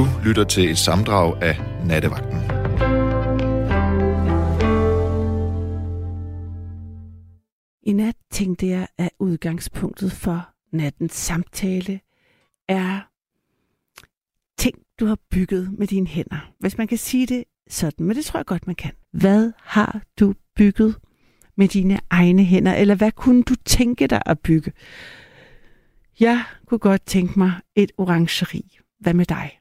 Du lytter til et samdrag af Nattevagten. I nat tænkte jeg, at udgangspunktet for nattens samtale er ting, du har bygget med dine hænder. Hvis man kan sige det sådan, men det tror jeg godt, man kan. Hvad har du bygget med dine egne hænder, eller hvad kunne du tænke dig at bygge? Jeg kunne godt tænke mig et orangeri. Hvad med dig?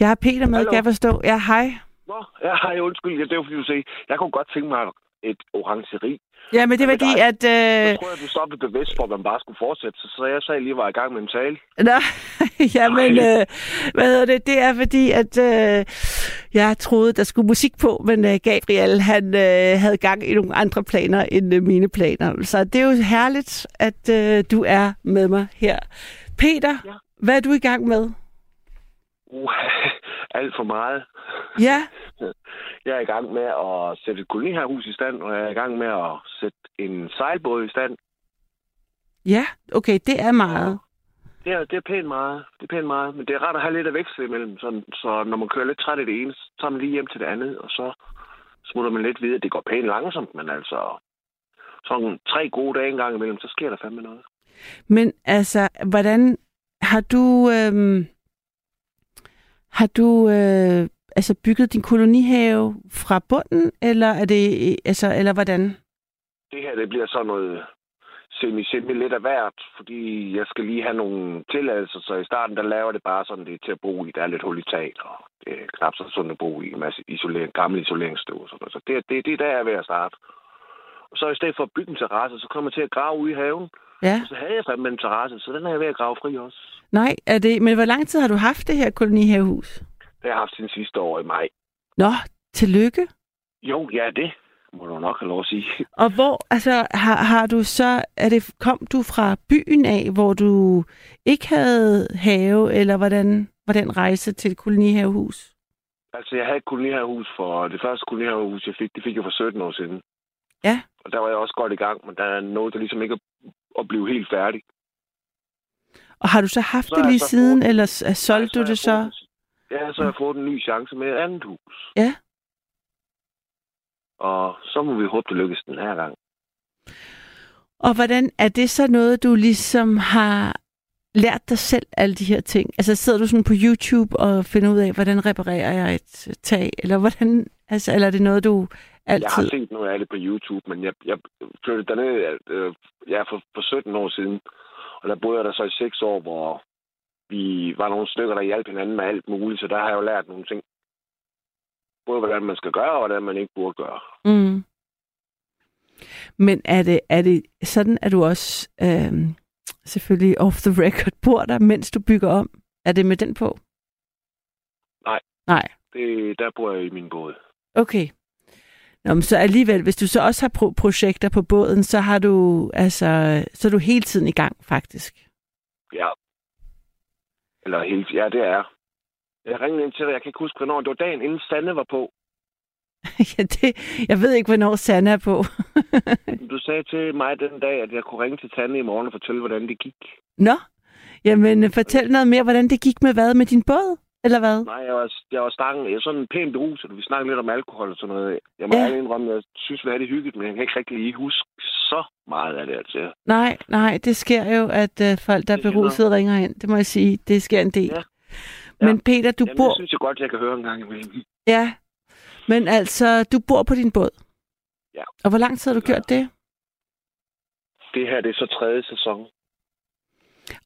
Jeg har Peter med, Hallo. kan jeg forstå. Ja, hej. Nå, ja, hej, undskyld. Ja, det var fordi, du sagde, jeg kunne godt tænke mig et orangeri. Ja, men det med fordi, at... Jeg Øh... tror, at du så blev bevidst for, at man bare skulle fortsætte. Så, så jeg sagde lige, var i gang med en tale. Nå, ja, men øh, hvad hedder det? Det er fordi, at øh, jeg troede, der skulle musik på, men øh, Gabriel, han øh, havde gang i nogle andre planer end øh, mine planer. Så det er jo herligt, at øh, du er med mig her. Peter. Ja. hvad er du i gang med? Uh, alt for meget. Ja, Jeg er i gang med at sætte et kolonihavehus i stand, og jeg er i gang med at sætte en sejlbåd i stand. ja, okay, det er meget. Det er, det er pænt meget. Det er pænt meget. Men det er rart at have lidt af veksel imellem. Sådan, så når man kører lidt træt i det ene, så tager man lige hjem til det andet, og så smutter man lidt videre. Det går pænt langsomt, men altså... Sådan tre gode dage en gang imellem, så sker der fandme noget. Men altså, hvordan har du... Øh, har du øh, altså bygget din kolonihave fra bunden, eller er det altså eller hvordan? det her det bliver sådan noget semi-semi lidt af hvert, fordi jeg skal lige have nogle tilladelser, så i starten der laver det bare sådan, det til at bo i. Der er lidt hul i taget, og det er knap så sundt at bo i en masse isolering, gamle isoleringsstøv og sådan noget. Så det, det, det er der, jeg er ved at starte. Og så i stedet for at bygge en terrasse, så kommer jeg til at grave ude i haven. Ja. Og så havde jeg fandme en terrasse, så den er jeg ved at grave fri også. Nej, er det, men hvor lang tid har du haft det her kolonihavehus? Det har jeg haft siden sidste år i maj. Nå, tillykke. Jo, ja, det må du nok have lov at sige. Og hvor, altså, har, har du så, er det, kom du fra byen af, hvor du ikke havde have, eller hvordan var den rejse til et kolonihavehus? Altså, jeg havde et kolonihavehus for... Det første kolonihavehus, jeg fik, det fik jeg for 17 år siden. Ja. Og der var jeg også godt i gang, men der er noget, der ligesom ikke er at blive helt færdig. Og har du så haft Så det lige siden, fået- eller solgte du det så? en- Ja, så har jeg fået en ny chance med et andet hus. Ja. Og så må vi håbe, det lykkes den her gang. Og hvordan er det så noget, du ligesom har lært dig selv alle de her ting? Altså sidder du sådan på YouTube og finder ud af, hvordan reparerer jeg et tag? Eller hvordan, altså, eller er det noget, du altid... Jeg har set noget af det på YouTube, men jeg, jeg flyttede derned øh, ja, for, for 17 år siden. Og der boede jeg der så i 6 år, hvor vi var nogle stykker, der hjalp hinanden med alt muligt. Så der har jeg jo lært nogle ting. Både hvordan man skal gøre, og hvordan man ikke burde gøre. Mm. Men er det, er det sådan, at du også øhm, selvfølgelig off the record bor der, mens du bygger om? Er det med den på? Nej. Nej, Det, der bor jeg i min båd. okay. Nå, men så alligevel, hvis du så også har pro- projekter på båden, så har du altså, så er du hele tiden i gang, faktisk. Ja. Eller helt, ja, det er. Jeg ringede ind til dig, jeg kan ikke huske, hvornår. Det var dagen inden Sande var på. ja, det, jeg ved ikke, hvornår Sanna er på. Du sagde til mig den dag, at jeg kunne ringe til Tanne i morgen og fortælle, hvordan det gik. Nå, jamen fortæl noget mere, hvordan det gik med hvad? Med din båd? Eller hvad? Nej, jeg var, jeg var stangen. Jeg er sådan en pæn beruset. Vi snakkede lidt om alkohol og sådan noget. Jeg må Ja. indrømme, jeg synes, vi havde det hyggeligt, men jeg kan ikke rigtig lige huske så meget af det, altså. Nej, nej, det sker jo, at øh, folk, der er Det sker beruset, ringer ind. Det må jeg sige, det sker en del. Ja. Men Ja. Peter, du Jamen, bor... det synes jeg godt, jeg kan høre en gang imellem. Ja, men altså, du bor på din båd. Ja. Og hvor lang tid har du gjort det? Det her, det er så tredje sæson.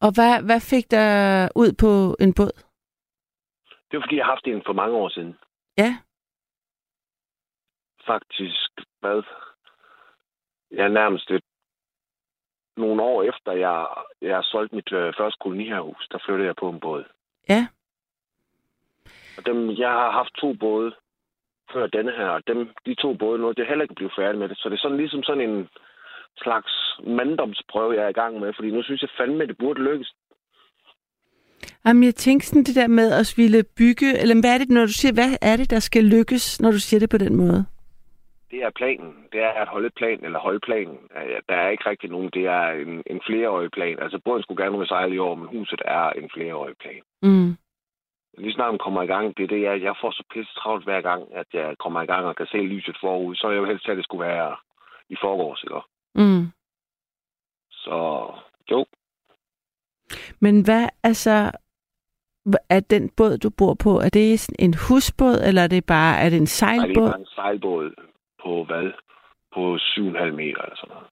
Og hvad, hvad fik dig ud på en båd? Det var, fordi jeg har haft en for mange år siden. Ja. Faktisk, hvad? Jeg er nærmest et, nogle år efter, jeg, jeg har solgt mit øh, første kolonihavehus, der flyttede jeg på en båd. Ja. Og dem, jeg har haft to både før denne her, og dem, de to både nu, det er heller ikke blevet færdig med det. Så det er sådan ligesom sådan en slags manddomsprøve, jeg er i gang med, fordi nu synes jeg fandme, at det burde lykkes. Jamen, jeg tænker sådan det der med at ville bygge, eller hvad er det, når du siger, hvad er det, der skal lykkes, når du siger det på den måde? Det er planen. Det er at holde plan, eller holde planen. Der er ikke rigtig nogen. Det er en, en flereårig plan. Altså, båden skulle gerne være sejlet i år, men huset er en flereårig plan. Mm. lige snart man kommer i gang, det er det, jeg, jeg får så pisse travlt hver gang, at jeg kommer i gang og kan se lyset forud. Så jeg jo helst, at det skulle være i forgårs, ikke? Mm. Så jo, Men hvad, altså, er den båd, du bor på, er det en husbåd, eller er det bare, er det en Ej, det er sejlbåd? bare en sejlbåd på hvad? På 7,5 meter eller sådan noget.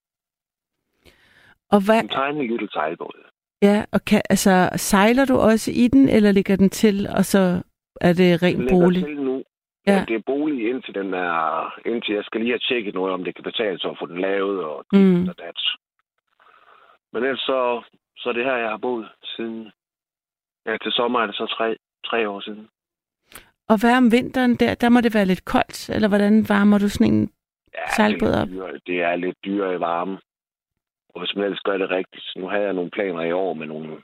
Og hvad, En tiny lille sejlbåd. ja, og kan, altså, sejler du også i den, eller ligger den til, og så er det Den ren ligger bolig? til nu. Ja. Ja. Det er bolig indtil den er... Indtil jeg skal lige have tjekket noget, om det kan betale sig at få den lavet og mm. og dat. Men ellers så, så er det her, jeg har boet siden... Ja, til sommer er det så tre, tre år siden. Og hvad om vinteren der? Der må det være lidt koldt, eller hvordan varmer du sådan en Ja, Sejlbåd det er, op. lidt dyrere. det er lidt dyrere i varme. Og hvis man ellers gør det rigtigt, nu har jeg nogle planer i år med nogle,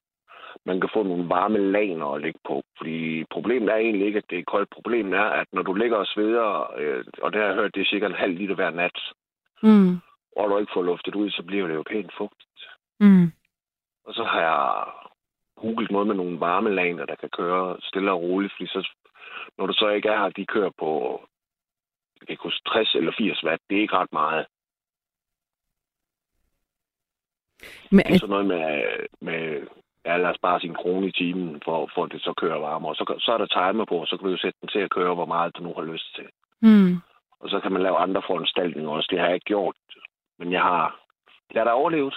man kan få nogle varme laner at ligge på. Fordi problemet er egentlig ikke, at det er koldt. Problemet er, at når du ligger og sveder, øh, og det har jeg hørt, det er cirka en halv liter hver nat, Mm, og du ikke får luftet ud, så bliver det jo pænt fugtigt. mm, Og så har jeg googlet noget med nogle varmelaner, der kan køre stille og roligt, fordi så, når du så ikke er her, de kører på jeg kan ikke huske, 60 eller 80 watt. Det er ikke ret meget. Men Det er sådan noget med, med ja, lad os bare sige en krone i timen, for, for at det så kører varmere. Og så, så er der timer på, og så kan du jo sætte den til at køre, hvor meget du nu har lyst til. mm, Og så kan man lave andre foranstaltninger også. Det har jeg ikke gjort. Men jeg har, jeg har da overlevet.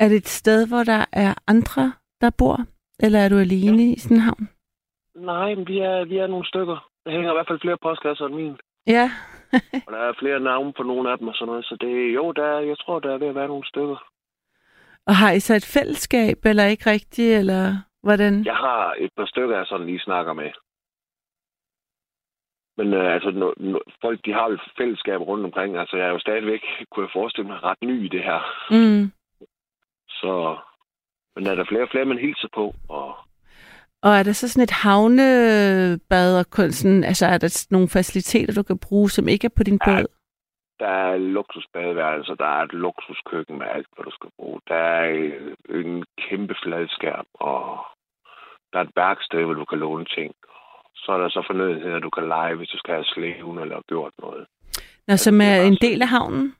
er det et sted, hvor der er andre, der bor? Eller er du alene ja. i sådan en havn? Nej, men vi er, vi er nogle stykker. Der hænger i hvert fald flere postkasser end min. Ja. Og der er flere navne på nogle af dem og sådan noget. Så det, jo, der er, jeg tror, der er ved at være nogle stykker. Og har I så et fællesskab, eller ikke rigtigt, eller hvordan? Jeg har et par stykker, jeg sådan lige snakker med. Men øh, altså, no, no, folk de har jo fællesskab rundt omkring. Altså, jeg er jo stadigvæk, kunne jeg forestille mig, ret ny i det her. Mm. Så, men er der flere og flere, man hilser på. Og Og er der så sådan et havnebad og kun sådan, altså er der nogle faciliteter, du kan bruge, som ikke er på din båd? der er luksusbadeværelser, der er et luksuskøkken med alt, hvad du skal bruge. Der er øh, en kæmpe fladskærm, og der er et værksted, hvor du kan låne ting. Så er der så fornødenheder, du kan lege, hvis du skal have slæven eller gjort noget. Nå, som er en del af havnen?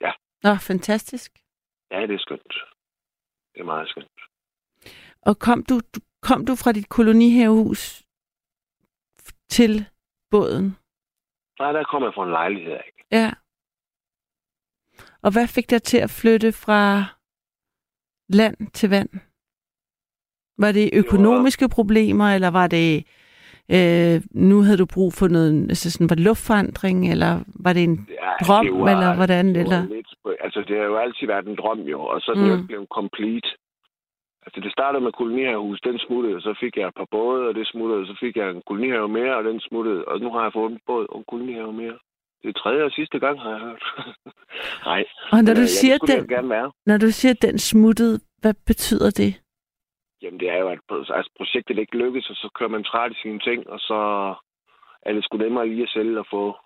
Ja. Nå, fantastisk. Ja, det er skønt. Det er meget skønt. Og kom du, kom du fra dit kolonihavehus til båden? Nej, der kommer jeg fra en lejlighed af. Ja. Og hvad fik dig til at flytte fra land til vand? Var det økonomiske problemer, eller var det, øh, nu havde du brug for noget, altså sådan, var det luftforandring, eller var det en Ja, drøm, det var- eller hvordan? det var Eller? Lidt, altså, det har jo altid været en drøm, jo, og så er jo Mm. ikke blevet complete. Altså, det startede med kolonihavehus, den smuttede, og så fik jeg et par både, og det smuttede, og så fik jeg en kolonihave mere, og den smuttede, og nu har jeg fået en båd og en kolonihave mere. Det er tredje og sidste gang, har jeg hørt. Nej. Og når du, øh, siger, ja, det det den, jo når du siger, den smuttede, hvad betyder det? Jamen, det er jo, at altså, projektet ikke lykkes, og så kører man træt i sine ting, og så er det sgu nemmere lige at sælge og få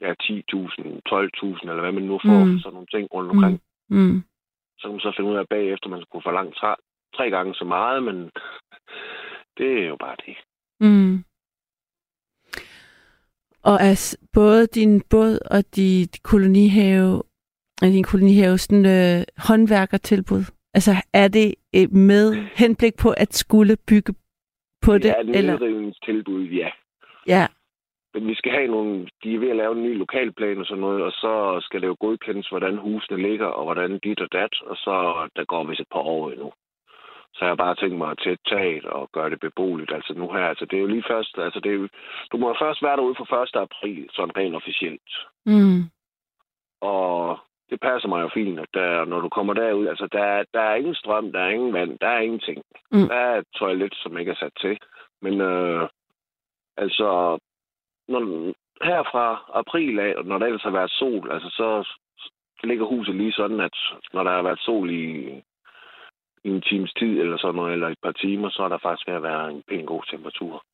ja, 10.000, 12.000, eller hvad man nu får Mm. mm. sådan nogle ting rundt omkring. Mm. Mm. Så kan man så finde ud af bagefter, man skulle forlange tre, tre gange så meget, men det er jo bare det. Mm. Og er både din båd og dit kolonihave, din kolonihave sådan øh, håndværkertilbud? Altså er det øh, med henblik på at skulle bygge på det? Det er eller? nedrivningstilbud, ja. Ja. Men vi skal have nogle, de er ved at lave en ny lokalplan og sådan noget, og så skal det jo godkendes, hvordan husene ligger, og hvordan dit og dat, og så der går vist et par år endnu. Så jeg har bare tænkt mig at tætte taget og gøre det beboeligt. Altså nu her, altså det er jo lige først, altså det er jo, du må først være derude for 1. april, sådan rent officielt. Mm. Og det passer mig jo fint, at der, når du kommer derud, altså der, der er ingen strøm, der er ingen vand, der er ingenting. Mm. Der er et toilet, som ikke er sat til. Men øh, altså, når, her fra april af, når der ellers har været sol, altså så ligger huset lige sådan, at når der har været sol i, i en times tid eller sådan noget, eller et par timer, så er der faktisk ved at være en pæn god temperatur.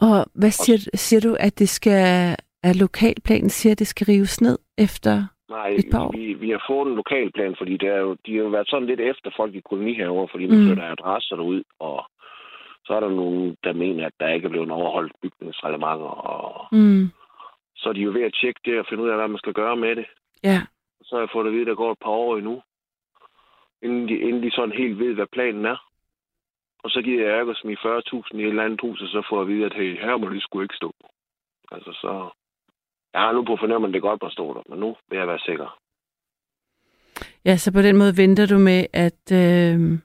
Og hvad siger, siger du, at det skal, at lokalplanen siger, at det skal rives ned efter? Nej, Et par år. vi, vi har fået en lokalplan, fordi det er jo, de har jo været sådan lidt efter folk i kolonihaver, fordi man Mm. flytter adresser derud, og så er der nogen, der mener, at der ikke er blevet overholdt bygningsreglementer, og Mm. så er de jo ved at tjekke det og finde ud af, hvad man skal gøre med det. Ja. Så har jeg fået at vide, at der går et par år endnu, inden de, inden de sådan helt ved, hvad planen er. Og så giver jeg ikke smide 40.000 i et eller andet hus, og så får jeg at vide, at hey, her må det sgu ikke stå. Altså så... Jeg har nu på fornemmelsen, det godt der, men nu vil jeg være sikker. Ja, så på den måde venter du med at øh,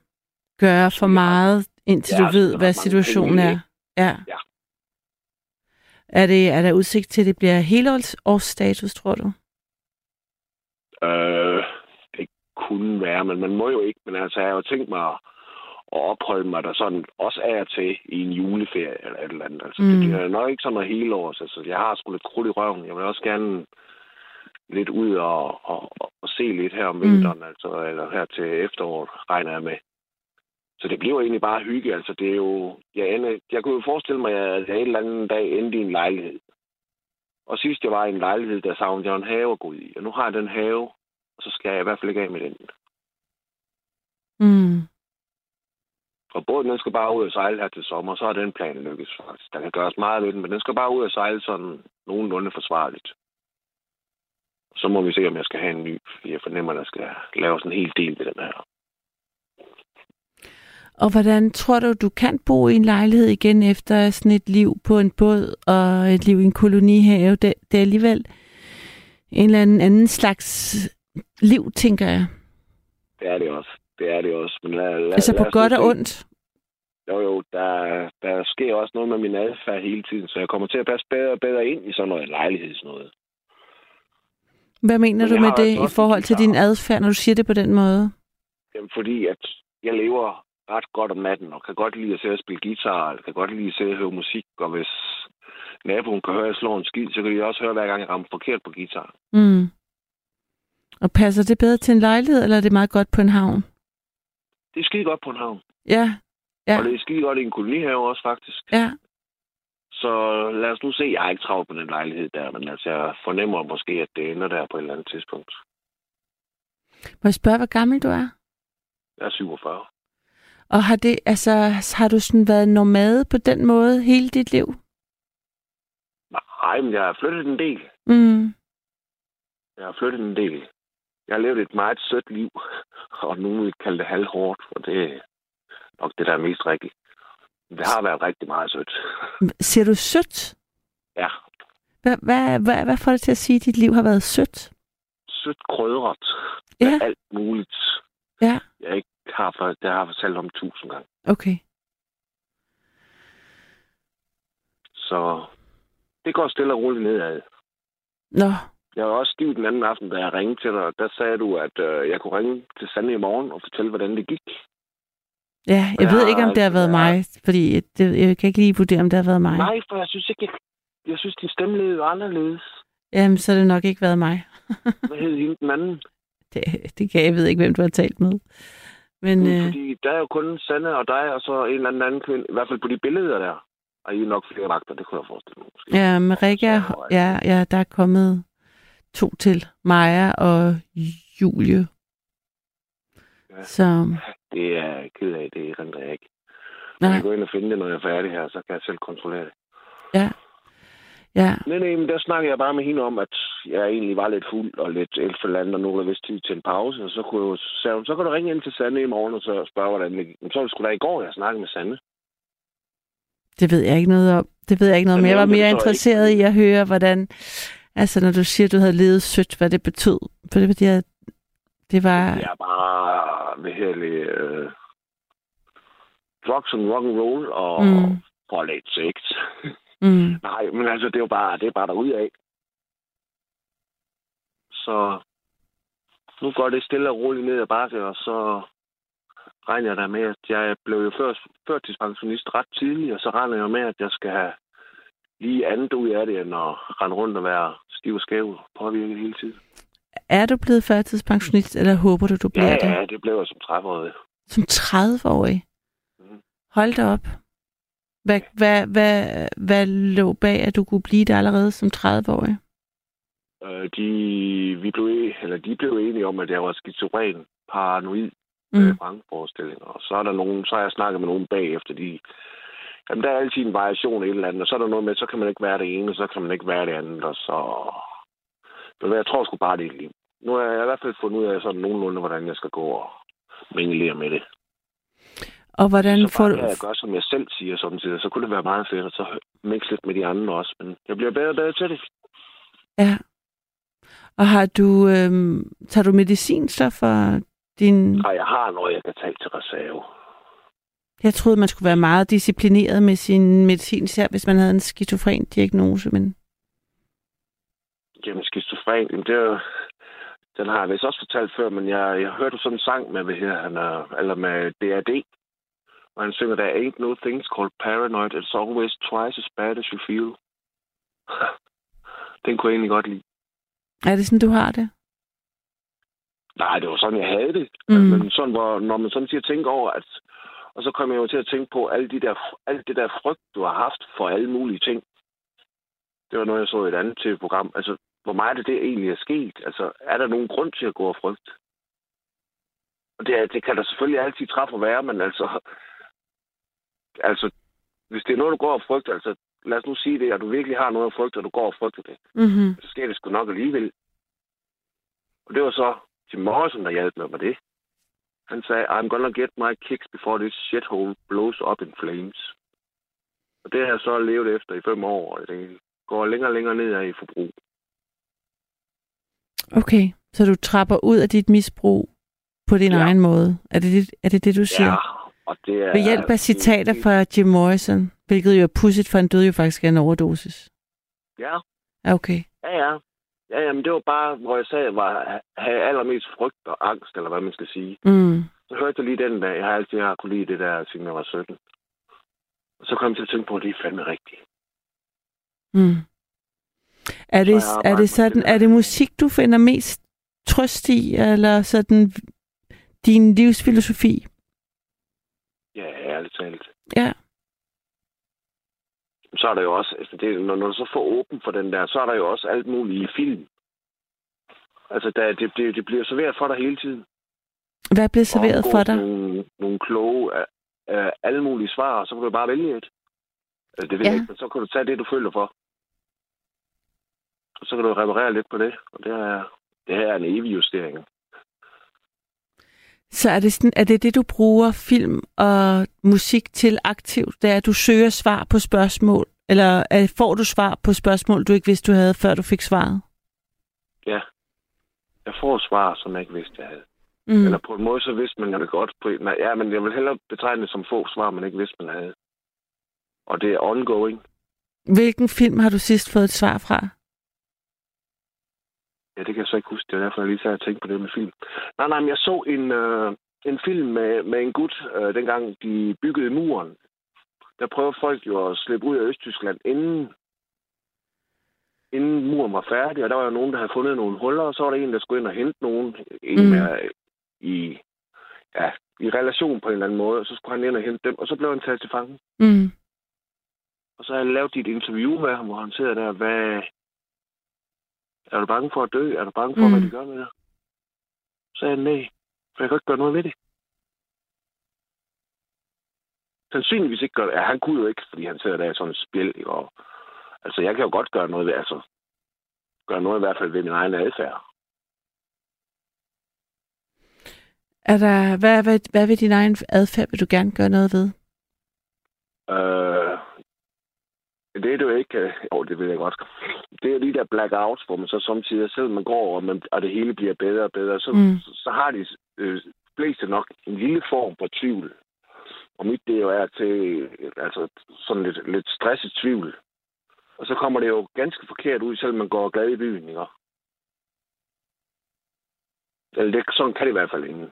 gøre for meget, indtil Ja, du ved, så hvad situationen er. Ja. Ja. Er, det, er der udsigt til, at det bliver helårsstatus, tror du? Øh, det kunne være, men man må jo ikke. Men altså, jeg har jo tænkt mig at at opholde mig der sådan også af og til i en juleferie eller et eller andet. Altså, mm. Det bliver nok ikke sådan noget hele års. Altså, jeg har sgu lidt krudt i røven. Jeg vil også gerne lidt ud og, og, og, se lidt her om Mm. vinteren, mm. altså, eller her til efteråret, regner jeg med. Så det bliver egentlig bare hygge. Altså, det er jo... Jeg, ender, jeg kunne jo forestille mig, at jeg et eller andet dag endte i en lejlighed. Og sidst jeg var i en lejlighed, der savnede jeg en have at gå i. Og nu har jeg den have, og så skal jeg i hvert fald ikke af med den. Mm. Og båden den skal bare ud og sejle her til sommer, så er den plan lykkes faktisk. Der kan gøres meget ved den, men den skal bare ud og sejle sådan nogenlunde forsvarligt. Så må vi se, om jeg skal have en ny, fordi jeg fornemmer, at der skal laves en hel del ved den her. Og hvordan tror du, du kan bo i en lejlighed igen efter sådan et liv på en båd og et liv i en kolonihave? Det, det er alligevel en eller anden, anden slags liv, tænker jeg. Det er det også. Det er det også. Men lad, lad, Altså lad på nu godt og ondt. Jo, jo, der, der sker også noget med min adfærd hele tiden, så jeg kommer til at passe bedre og bedre ind i sådan noget lejlighedsnoget. Hvad mener Men du med det altså i forhold til din adfærd, når du siger det på den måde? Jamen, fordi at jeg lever ret godt om natten, og kan godt lide at sidde og spille guitar, eller kan godt lide at sidde og høre musik, og hvis naboen kan høre, at jeg slår en skid, så kan de også høre, hver gang jeg rammer forkert på guitar. Mm. Og passer det bedre til en lejlighed, eller er det meget godt på en havn? Det er skide godt på en havn. Ja, Ja. Og det er skide godt i en kolonihave også, faktisk. ja. Så lad os nu se. Jeg har ikke travlt på den lejlighed der, men altså, jeg fornemmer måske, at det ender der på et eller andet tidspunkt. Må jeg spørge, hvor gammel du er? Jeg er 47. Og har det, altså, har du sådan været nomade på den måde hele dit liv? Nej, men jeg har flyttet en del. Mm. Jeg har flyttet en del. Jeg har levet et meget sødt liv, og nogen vil kalde det halvhårdt, og det er nok det, der er mest rigtigt. Det har været rigtig meget sødt. Ser du sødt? Ja, Hvad, hvad, hvad, hvad får det til at sige, at dit liv har været sødt? sødt krydret. Ja. Alt muligt. Ja. Jeg ikke har, for, det har jeg fortalt om tusind gange. Okay. Så det går stille og roligt nedad. Nå, Jeg var også stiv den anden aften, da jeg ringede til dig. Der sagde du, at øh, jeg kunne ringe til Sande i morgen og fortælle, hvordan det gik. Ja, jeg ved ikke, om det har været ja. mig, fordi det, jeg kan ikke lige vurdere, om det har været mig. Nej, for jeg synes ikke, jeg, jeg synes, din stemme lød jo anderledes. Jamen, så har det nok ikke været mig. Hvad hed hende den anden? Det, det kan jeg ved ikke, hvem du har talt med. Men Mm, øh, Fordi der er jo kun Sande og dig, og så en eller anden anden kvinde. I hvert fald på de billeder der. Og I er nok flere vagter, det kunne jeg forestille mig. Måske. ja, Marika, Så, ja, ja, der er kommet to til. Maja og Julie. Ja. Så, Det er jeg ked af, det erindrer jeg ikke. Jeg nej, kan gå ind og finde det, når jeg er færdig her, så kan jeg selv kontrollere det. ja. Ja, Nej, nej, men der snakkede jeg bare med hende om, at jeg egentlig var lidt fuld og lidt efterlandet, og nu er vist tid til en pause. Og så kunne jeg jo, sagde hun, så kan du ringe ind til Sande i morgen og så spørge, hvordan det gik. Men så var det sgu da i går, jeg snakkede med Sande. det ved jeg ikke noget om. Det ved jeg ikke noget om. Jeg var mere jeg interesseret i at høre, hvordan... Altså, når du siger, at du havde levet sødt, hvad det betød. For det, fordi jeg, det var... Det er bare, hvad her, øh, drugs and rock and roll og Mm. lidt sex. Mm, Nej, men altså, det er jo bare, det er bare derudad. Så nu går det stille og roligt ned ad bakke, og så regner jeg da med, at jeg blev jo før, førtidspensionist ret tidligt, og så regner jeg med, at jeg skal have lige andet ud af det, end at rende rundt og være stiv og skæv og påvirket hele tiden. Er du blevet førtidspensionist, eller håber du, du bliver Ja, det? ja, det blev jeg som 30-årig. Som 30-årig? Mhm. Hold da op. Hvad, hvad, hvad, hvad lå bag, at du kunne blive det allerede som 30-årig? Øh, de, vi blev, e- eller de blev enige om, at jeg var skizofren, paranoid Mm. mm. vrangforestillinger. Og så er der nogen, så har jeg snakket med nogen bagefter, de, jamen der er altid en variation i et eller andet, og så er der noget med, så kan man ikke være det ene, så kan man ikke være det andet, og så... Men jeg tror sgu bare, det er et liv. Nu har jeg i hvert fald fundet ud af sådan nogenlunde, hvordan jeg skal gå og mingelere med det. Og hvordan så får du... jeg gøre, som jeg selv siger samtidig. Så kunne det være meget fedt, at så mixe lidt med de andre også. Men jeg bliver bedre og bedre til det. Ja. Og har du... Øhm, tager du medicin så for din... Og jeg har noget, jeg kan tage til reserve. Jeg troede, man skulle være meget disciplineret med sin medicin, især hvis man havde en skizofren diagnose, men... Jamen, skizofren, det er. Den har jeg vist også fortalt før, men jeg, jeg hørte sådan en sang med, hvad her, han er, eller med DAD, og han synger, der ain't no things called paranoid, it's always twice as bad as you feel. Den kunne jeg egentlig godt lide. Er det sådan, du har det? Nej, det var sådan, jeg havde det. Mm. Mm. Men sådan, hvor, når man sådan siger, tænker over, at... Og så kommer jeg jo til at tænke på alle de der, alt det der frygt, du har haft for alle mulige ting. Det var noget, jeg så i et andet tv-program. Altså, hvor meget af det egentlig er sket? Altså, er der nogen grund til at gå og frygte? Og det, det kan der selvfølgelig altid træffe være, men altså... Altså, hvis det er noget, du går og frygter, altså, lad os nu sige det, at du virkelig har noget at frygte, og du går og frygter det, Mm-hmm. så sker det sgu nok alligevel. Og det var så Jim Morrison, der hjalp mig med det. Han sagde, I'm gonna get my kicks before this shithole blows up in flames. Og det har jeg så levet efter i fem år, og det går længere og længere ned i forbrug. Okay, så du trapper ud af dit misbrug på din ja. Egen måde. Er det det, er det, det du siger? Ja, og det er... Ved hjælp af citater fra Jim Morrison, hvilket jo er pudsigt, for han døde jo faktisk af en overdosis. Ja, Ja, okay. ja, ja. Ja, jamen, det var bare, hvor jeg sagde, var have allermest frygt og angst, eller hvad man skal sige. Mm. Så hørte jeg lige den dag. Jeg har altid har kunne lide det der, siden jeg var 17. Og så kom jeg til at tænke på, at det er fandme rigtigt. Mm. Er det, er det sådan, det er det musik, du finder mest trøst i, eller sådan din livsfilosofi? Ja, ærligt talt. Ja. Så er der jo også, altså det, når, når du så får åben for den der, så er der jo også alt muligt i film. Altså, der, det, det, det bliver serveret for dig hele tiden. Hvad er blevet serveret for dig? Nogle, nogle kloge, af, af alle mulige svar, og så kan du bare vælge et. Altså, det ved Ja. jeg ikke, men så kan du tage det, du føler for. Og så kan du reparere lidt på det. Og det er, det her er en evig justering. Så er det, sådan, er det det, du bruger film og musik til aktivt? Det er, at du søger svar på spørgsmål? Eller er, får du svar på spørgsmål, du ikke vidste, du havde, før du fik svaret? Ja. Jeg får svar, som jeg ikke vidste, jeg havde. Mm. Eller på en måde, så vidste man det godt. På, nej, ja, men jeg vil hellere betegne det som få svar, man ikke vidste, man havde. Og det er ongoing. Hvilken film har du sidst fået et svar fra? Ja, det kan jeg så ikke huske. Det er derfor, jeg lige sad og tænkte på det med film. Nej, nej, men jeg så en, øh, en film med, med en gut, øh, dengang de byggede muren. Der prøvede folk jo at slippe ud af Østtyskland, inden, inden muren var færdig. Og der var jo nogen, der havde fundet nogle huller, og så var der en, der skulle ind og hente nogen. En Mm. med, i, ja, i relation på en eller anden måde. Og så skulle han ind og hente dem, og så blev han taget til fange. Mm. Og så har jeg lavet dit interview med ham, hvor han sidder der, hvad... Er du bange for at dø? Er du bange for, mm. hvad de gør med dig? Så sagde han, nej, for jeg kan ikke gøre noget ved det. Sandsynligvis ikke gøre det. Ja, han kunne jo ikke, fordi han sidder der i sådan et spil. Ikke? Og, altså, jeg kan jo godt gøre noget ved, altså, gøre noget i hvert fald ved min egen adfærd. Er der, hvad, hvad, hvad ved din egen adfærd vil du gerne gøre noget ved? Øh, det er det jo ikke. øh, det ved jeg godt. Det er de der blackouts, hvor man så samtidig, selvom man går, og, man, og det hele bliver bedre og bedre, så, Mm. så, så har de øh, fleste nok en lille form for tvivl. Og mit det jo er til altså, sådan lidt, lidt stresset tvivl. Og så kommer det jo ganske forkert ud, selvom man går glad i byen, ikke? Eller det, sådan kan det i hvert fald ikke.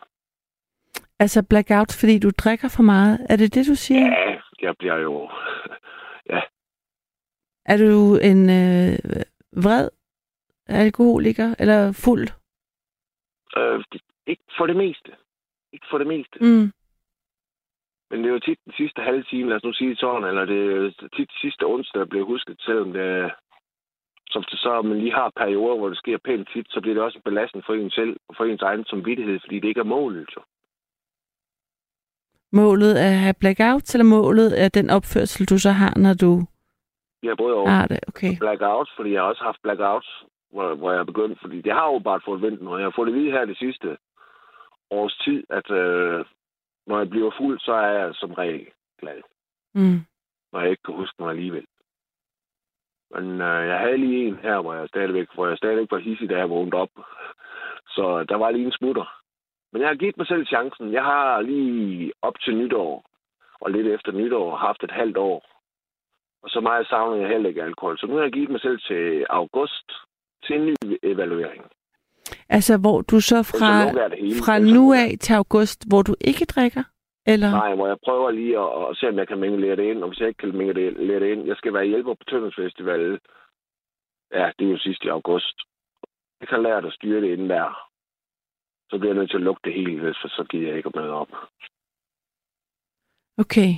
Altså blackout, fordi du drikker for meget. Er det det, du siger? Ja, jeg bliver jo... ja, Er du en øh, vred alkoholiker eller fuld? øh, ikke for det meste. Ikke for det meste. Mm. Men det er jo tit den sidste halve time, lad os nu sige sådan, eller det er tit sidste onsdag, der bliver husket, selvom det hvis det så man lige har perioder, hvor det sker pænt tit, så bliver det også en belastning for en selv og for ens egen samvittighed, fordi det ikke er målet. Jo. Målet er at have blackout, eller målet er den opførsel, du så har, når du Jeg er både over har det? Okay. blackouts, fordi jeg har også haft blackouts, hvor, hvor jeg er begyndt, fordi det har jo bare fået vendt nu. Jeg har fået det vide her det sidste års tid, at øh, når jeg bliver fuld, så er jeg som regel glad, Mm. når jeg ikke kan huske mig alligevel. Men øh, jeg havde lige en her, hvor jeg stadigvæk, hvor jeg stadigvæk var hissig, da jeg vågnede op. Så der var lige en smutter. Men jeg har givet mig selv chancen. Jeg har lige op til nytår, og lidt efter nytår, haft et halvt år. Og så meget savner jeg heller ikke alkohol. Så nu har jeg givet mig selv til august til en ny evaluering. Altså, hvor du så så fra, det hele. fra så nu jeg- af til august, hvor du ikke drikker? Eller? Nej, hvor jeg prøver lige at, at se, om jeg kan mingelere det ind. Og hvis jeg ikke kan mingelere det ind, jeg skal være hjælper på Tønders Ja, det er jo sidst i august. Jeg kan lære at styre det inden der. Så bliver jeg nødt til at lukke det hele, for så giver jeg ikke at møde op. Okay.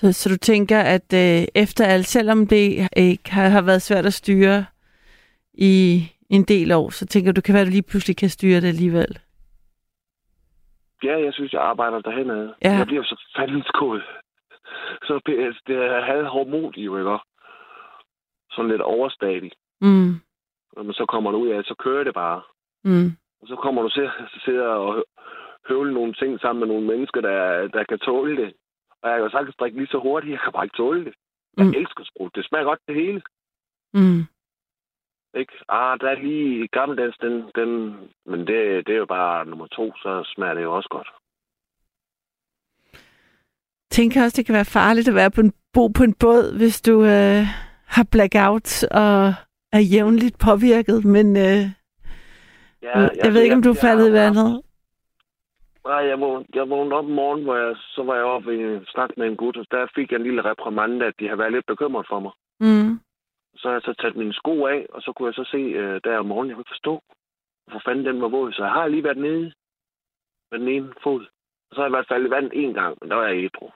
Så, så du tænker, at øh, efter alt, selvom det ikke har, har været svært at styre i en del år, så tænker du, kan være, at du lige pludselig kan styre det alligevel? Ja, jeg synes, jeg arbejder derhen ad. Ja. Jeg bliver så fandens kod. Så det er halv hormon jo, ikke? Sådan lidt overstadig. Mm. Man så kommer ud af, så kører det bare. Mm. Og så kommer du til at sidde og hø- høvle nogle ting sammen med nogle mennesker, der, der kan tåle det. Og jeg kan jo sagtens drikke lige så hurtigt, jeg kan bare ikke tåle det. Jeg Mm. elsker sprut. Det smager godt det hele. Mm. Ikke? Ah, der er lige gammeldags, den, den, men det, det er jo bare nummer to, så smager det jo også godt. tænker også, det kan være farligt at være på en, bo på en båd, hvis du øh, har blackout og er jævnligt påvirket, men øh, Ja, jeg, jeg ved ikke, om du er faldet i vandet. Nej, jeg vågnede, jeg vågnede op om morgenen, hvor jeg, så var jeg oppe i en snak med en gut, og der fik jeg en lille reprimande, at de har været lidt bekymret for mig. Mm. Så har jeg så taget mine sko af, og så kunne jeg så se øh, der om morgenen, jeg kunne ikke forstå, hvorfor fanden den var våd. Så jeg har lige været nede med den ene fod. Og så har jeg været faldet i vandet en gang, men der var jeg ædru.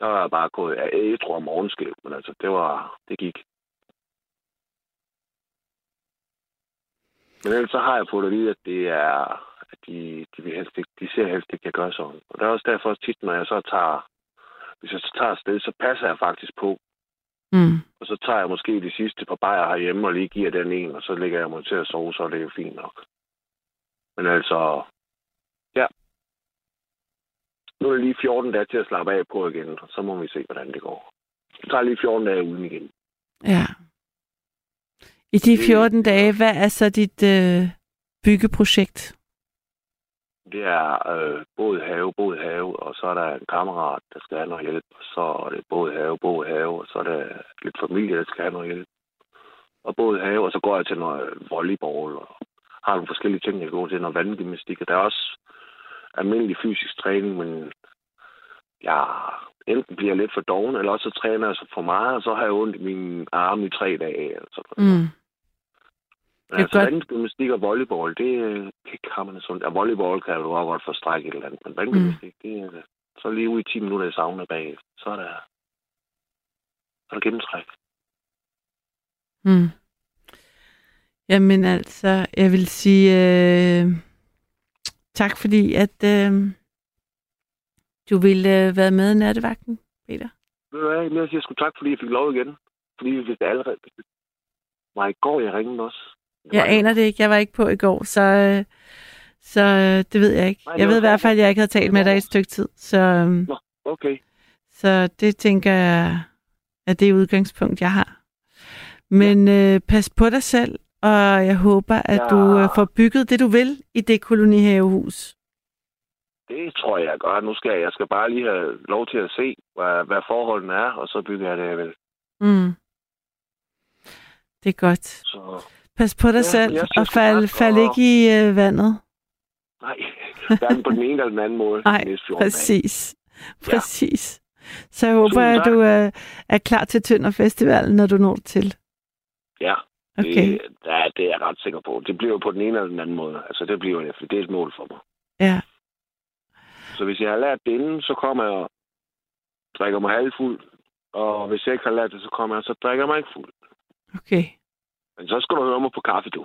Der var jeg bare gået af ædru om morgenskæv, men altså, det var, det gik. Men ellers så har jeg fået at vide, at det er, de, de, vil helst ikke, de ser helst ikke, at jeg gør sådan. Og det er også derfor tit, når jeg så tager, hvis jeg så tager afsted, så passer jeg faktisk på, Mm. og så tager jeg måske de sidste par bajer herhjemme og lige giver den en, og så lægger jeg mig til at sove, så er det jo fint nok. Men altså, ja. Nu er det lige 14 dage til at slappe af på igen, og så må vi se, hvordan det går. Det tager lige 14 dage uden igen. Ja. I de 14 dage, hvad er så dit øh, byggeprojekt? Det er øh, både have, både have, og så er der en kammerat, der skal have noget hjælp. Så er det både have, både have, og så er der lidt familie, der skal have noget hjælp. Og både have, og så går jeg til noget volleyball, og har nogle forskellige ting, jeg går til, noget vandgymnastik. Og der er også almindelig fysisk træning, men ja, enten bliver jeg lidt for doven, eller også så træner jeg så for meget, og så har jeg ondt i mine arme i tre dage. Eller sådan noget. Mm. Det er altså, godt. vandgymnastik og volleyball, det det kan man sundt. Ja, volleyball kan du også godt få stræk et eller andet, men vandgymnastik, mm. det er så lige ude i 10 minutter i sauna bag, så er der, så er der gennemtræk. Mm. Jamen altså, jeg vil sige øh, tak fordi, at øh, du ville øh, være med i nattevagten, Peter. Hvad, jeg siger sgu tak, fordi jeg fik lov igen. Fordi vi vidste allerede... Var i går, jeg ringede også. Jeg aner det ikke, jeg var ikke på i går, så, øh, så øh, det ved jeg ikke. Jeg ved i hvert fald, at jeg ikke havde talt med dig i et stykke tid, så, øh, Okay. så det tænker jeg, at det er udgangspunkt, jeg har. Men øh, pas på dig selv, og jeg håber, at Ja. du øh, får bygget det, du vil i det kolonihavehus. Det tror jeg, jeg gør. Nu skal jeg, jeg skal bare lige have lov til at se, hvad, hvad forholdene er, og så bygger jeg det, jeg vil. Mm. Det er godt. Så Pas på dig Ja, selv, og fald, fald ikke i øh, vandet. nej, hverken på den ene eller den anden måde. Nej, de næste 14 dage. Præcis. Ja. Præcis. Så jeg håber, at du øh, er klar til Tønder Festival, når du når til. Ja, Okay. Det, ja, det er jeg ret sikker på. Det bliver på den ene eller den anden måde. Altså, det bliver det, for det er et mål for mig. Ja. Så hvis jeg har lært det inden, så kommer jeg og drikker mig halvfuld. Og hvis jeg ikke har lært det, så kommer jeg og så drikker jeg mig ikke fuld. Okay. Men så skal du høre mig på kaffe, du.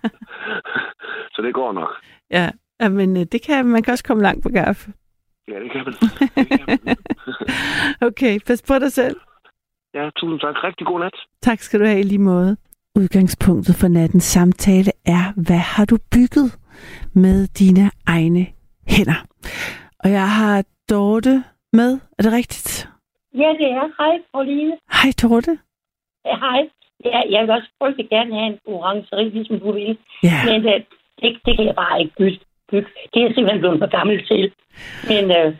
så det går nok. Ja, men øh, det kan, man kan også komme langt på kaffe. Ja, det kan man. Det kan man. Okay, pas på dig selv. ja, tusind tak. Rigtig god nat. Tak skal du have i lige måde. Udgangspunktet for nattens samtale er, hvad har du bygget med dine egne hænder? Og jeg har Dorte med. Er det rigtigt? Ja, det er. Hej, Pauline. Hej Dorte. Ja, hej. Ja, jeg vil også frygtelig gerne have en orangeri, ligesom du vil. Ja, Men øh, det, det kan jeg bare ikke bygge. bygge. Det er jeg simpelthen blevet for gammel til. Men øh,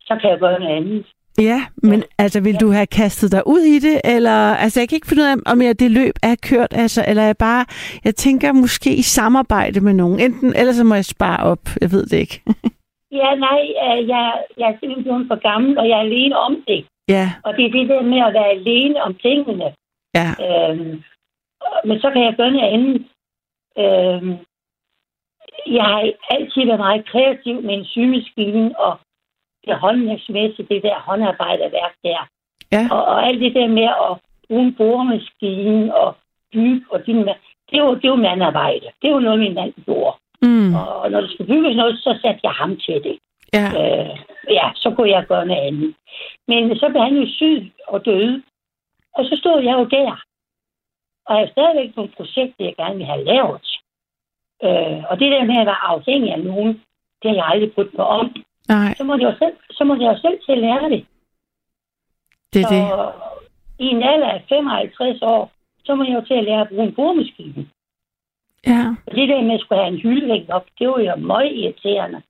så kan jeg gøre noget andet. ja men altså vil du have kastet dig ud i det? Eller, altså jeg kan ikke finde ud af, om jeg det løb er kørt, altså, eller jeg bare, jeg tænker måske i samarbejde med nogen. Enten, eller så må jeg spare op. Jeg ved det ikke. Ja, nej, øh, jeg, jeg er simpelthen blevet for gammel, og jeg er alene om det. ja, Og det er det der med at være alene om tingene. Ja, Øhm, men så kan jeg gøre noget andet. Øhm, jeg har altid været meget kreativ med en symaskine og det håndværksmæssige, det der håndarbejderværk der. ja, Og, og alt det der med at bruge en boremaskine og bygge og din, det er jo, det jo mandarbejde. Det er jo noget, min mand gjorde. mm, Og, og når der skulle bygges noget, så satte jeg ham til det. ja, Øh, ja, så kunne jeg gøre noget andet. Men så blev han jo syg og døde. Og så stod jeg jo der. Og jeg har stadigvæk nogle projekter, jeg gerne vil have lavet. Øh, og det der med at være afhængig af nogen, det har jeg aldrig brugt mig om. nej, Så må jeg jo selv, så må jeg jo selv til at lære det. det er det. i en alder af 55 år, så må jeg jo til at lære at bruge en boremaskine. Ja, Og det der med at skulle have en hyldevægt op, det var jo meget irriterende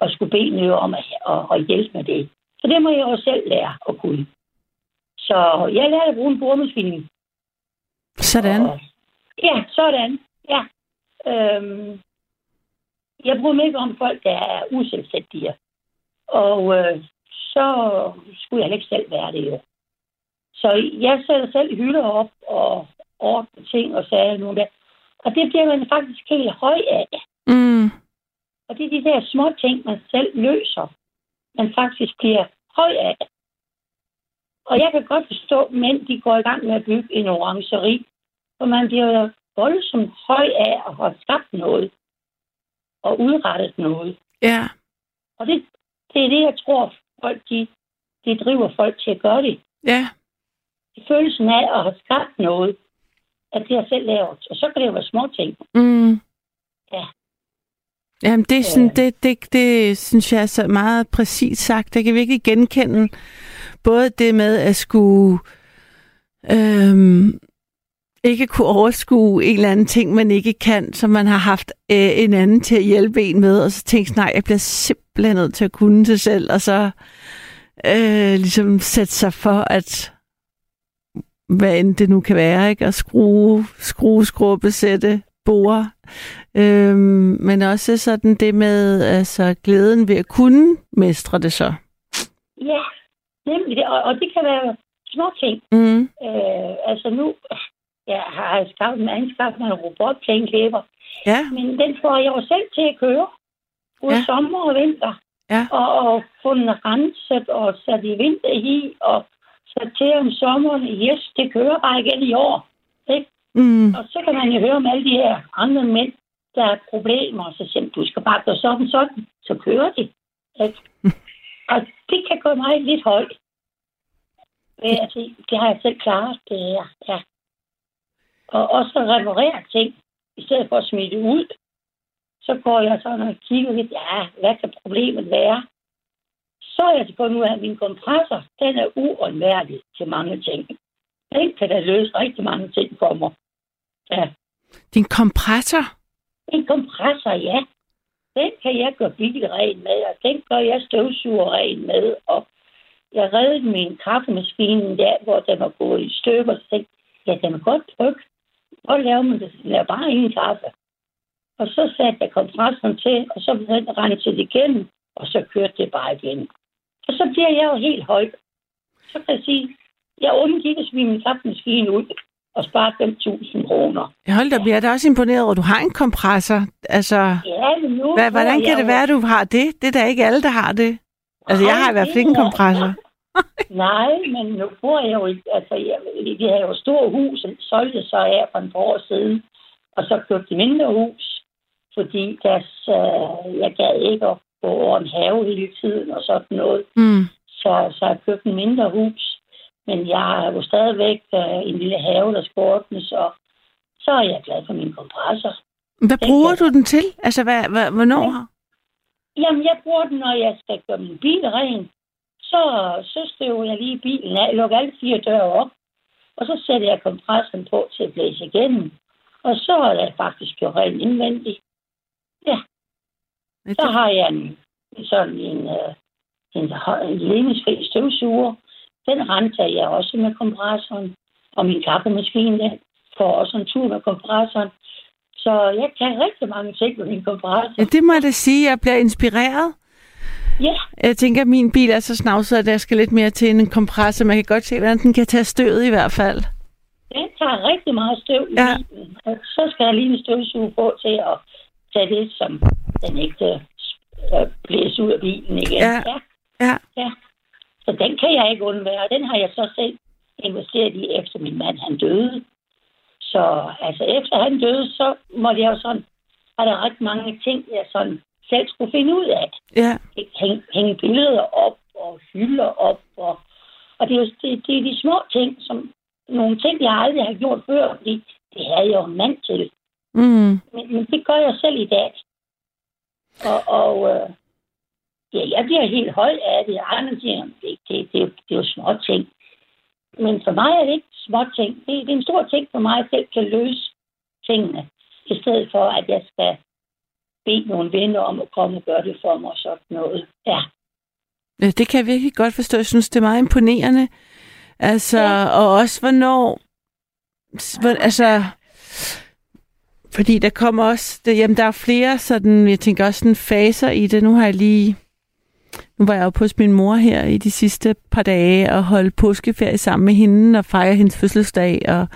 at skulle bede noget om at, at, at hjælpe med det. Så det må jeg jo selv lære at kunne. Så jeg lærte at bruge en boremaskine. sådan. Og, ja, sådan. Ja. Øhm, jeg bryder mig ikke om folk, der er uselvstændige. Og øh, så skulle jeg ikke selv være det jo. Så jeg sætter selv hylder op og ordner ting og sager nu der. Og det bliver man faktisk helt høj af. Mm, Og det er de der små ting, man selv løser, man faktisk bliver høj af. Og jeg kan godt forstå, at mænd de går i gang med at bygge en orangeri, for man bliver voldsomt høj af at have skabt noget og udrettet noget. ja, Og det, det er det, jeg tror, folk de, de driver folk til at gøre det. ja, Det følelsen af at have skabt noget, at det har selv lavet. Og så kan det jo være små ting. mm. Ja. Jamen, det, er sådan, Øh. det, det, det synes jeg er så meget præcist sagt. Jeg kan virkelig genkende både det med at skulle øhm, ikke kunne overskue en eller anden ting, man ikke kan, som man har haft øh, en anden til at hjælpe en med, og så tænke, nej, jeg bliver simpelthen nødt til at kunne det selv, og så øh, ligesom sætte sig for, at hvad end det nu kan være, ikke? At skrue, skrue, skrubbe, sætte, bore. Øhm, men også sådan det med altså, glæden ved at kunne mestre det så. Ja, nemlig det. Og, og det kan være små ting. Mm. Øh, altså nu ja, har skaffet anskaffet mig en robotplæneklæber, Ja, men den får jeg jo selv til at køre. Både Ja. sommer og vinter. Ja. Og, og få den renset og sat i vinter i, og sat til om sommeren. Yes, det kører bare igen i år. Ikke? mm. Og så kan man jo høre om alle de her andre mænd, der har problemer, så siger du skal bare gøre sådan, sådan, så kører de. Ikke? og det kan gå mig lidt højt. Øh, altså, det har jeg selv klaret, det her. Ja. Og også at reparere ting, i stedet for at smide det ud. Så går jeg sådan og kigger lidt, ja, hvad kan problemet være? Så er jeg til på nu, at min kompressor, den er uundværlig til mange ting. Den kan da løse rigtig mange ting for mig. Ja. Din kompressor? En kompressor, ja. Den kan jeg gøre bilren med, og den gør jeg støvsugerren med. Og jeg reddede min kaffemaskine der, hvor den var gået i stykker. Så tænkte, jeg, ja, den er godt tryg. Hvor laver man det? Den er bare ingen kaffe. Og så satte jeg kompressoren til, og så blev den renset igennem, og så kørte det bare igen. Og så bliver jeg jo helt høj. Så kan jeg sige, jeg undgik at smide min kaffemaskine ud og spare 5.000 kroner. Jeg holdt op, jeg er da også imponeret over, at du har en kompressor. Altså, Ja, nu... hvad, hvordan kan det være, at du har det? Det er da ikke alle, der har det. Altså, jeg har i hvert fald ikke en kompressor. Nej, men nu bor jeg jo... i- Altså, jeg, vi har jo et stort hus, det solgte så af for en par år siden. Og så købte jeg mindre hus, fordi deres, øh, jeg gad ikke at gå over en have hele tiden og sådan noget. Mm. Så, så jeg købte en mindre hus. Men jeg har jo stadigvæk øh, en lille have, der skal ordnes, og så er jeg glad for min kompressor. Hvad bruger du den til? Altså, hvad, hvad, hvornår? Jamen, jeg bruger den, når jeg skal gøre min bil ren. Så, så støver jeg lige bilen af, lukker alle fire døre op, og så sætter jeg kompressoren på til at blæse igennem. Og så er det faktisk gjort rent indvendigt. Så har jeg en, sådan en, øh, en, hø- en ledningsfri støvsuger. Den renser jeg også med kompressoren. Og min kaffemaskine den får også en tur med kompressoren. Så jeg kan rigtig mange ting med min kompressor. Ja, det må jeg da sige. Jeg bliver inspireret. Ja, Jeg tænker, at min bil er så snavset, at der skal lidt mere til en kompressor. Man kan godt se, hvordan den kan tage støvet i hvert fald. den tager rigtig meget støv i Ja. bilen. Så skal jeg lige en støvsuge på til at tage det, som den ikke øh, blæser ud af bilen igen. Ja. ja. Ja. Så den kan jeg ikke undvære. Den har jeg så selv investeret i, efter min mand han døde. Så altså, efter han døde, så måtte jeg jo sådan, var der ret mange ting, jeg sådan selv skulle finde ud af. Ja. Hænge, hænge billeder op og hylder op. Og, og det, er jo, det, det er de små ting, som nogle ting, jeg aldrig har gjort før, fordi det havde jeg jo en mand til. Mm. Men, men det gør jeg selv i dag. Og, og øh, ja, jeg bliver helt høj af det. Andre siger, det, det, det, det, er jo små ting. Men for mig er det ikke små ting. Det, det er en stor ting for mig, at jeg selv kan løse tingene. I stedet for, at jeg skal bede nogle venner om at komme og gøre det for mig og sådan noget. Ja. Det kan jeg virkelig godt forstå. Jeg synes, det er meget imponerende. Altså, Ja. og også hvornår... hvor- Altså, fordi der kommer også... Det, jamen, der er flere sådan... Jeg tænker også sådan faser i det. Nu har jeg lige... Nu var jeg jo hos min mor her i de sidste par dage og holdt påskeferie sammen med hende og fejre hendes fødselsdag og,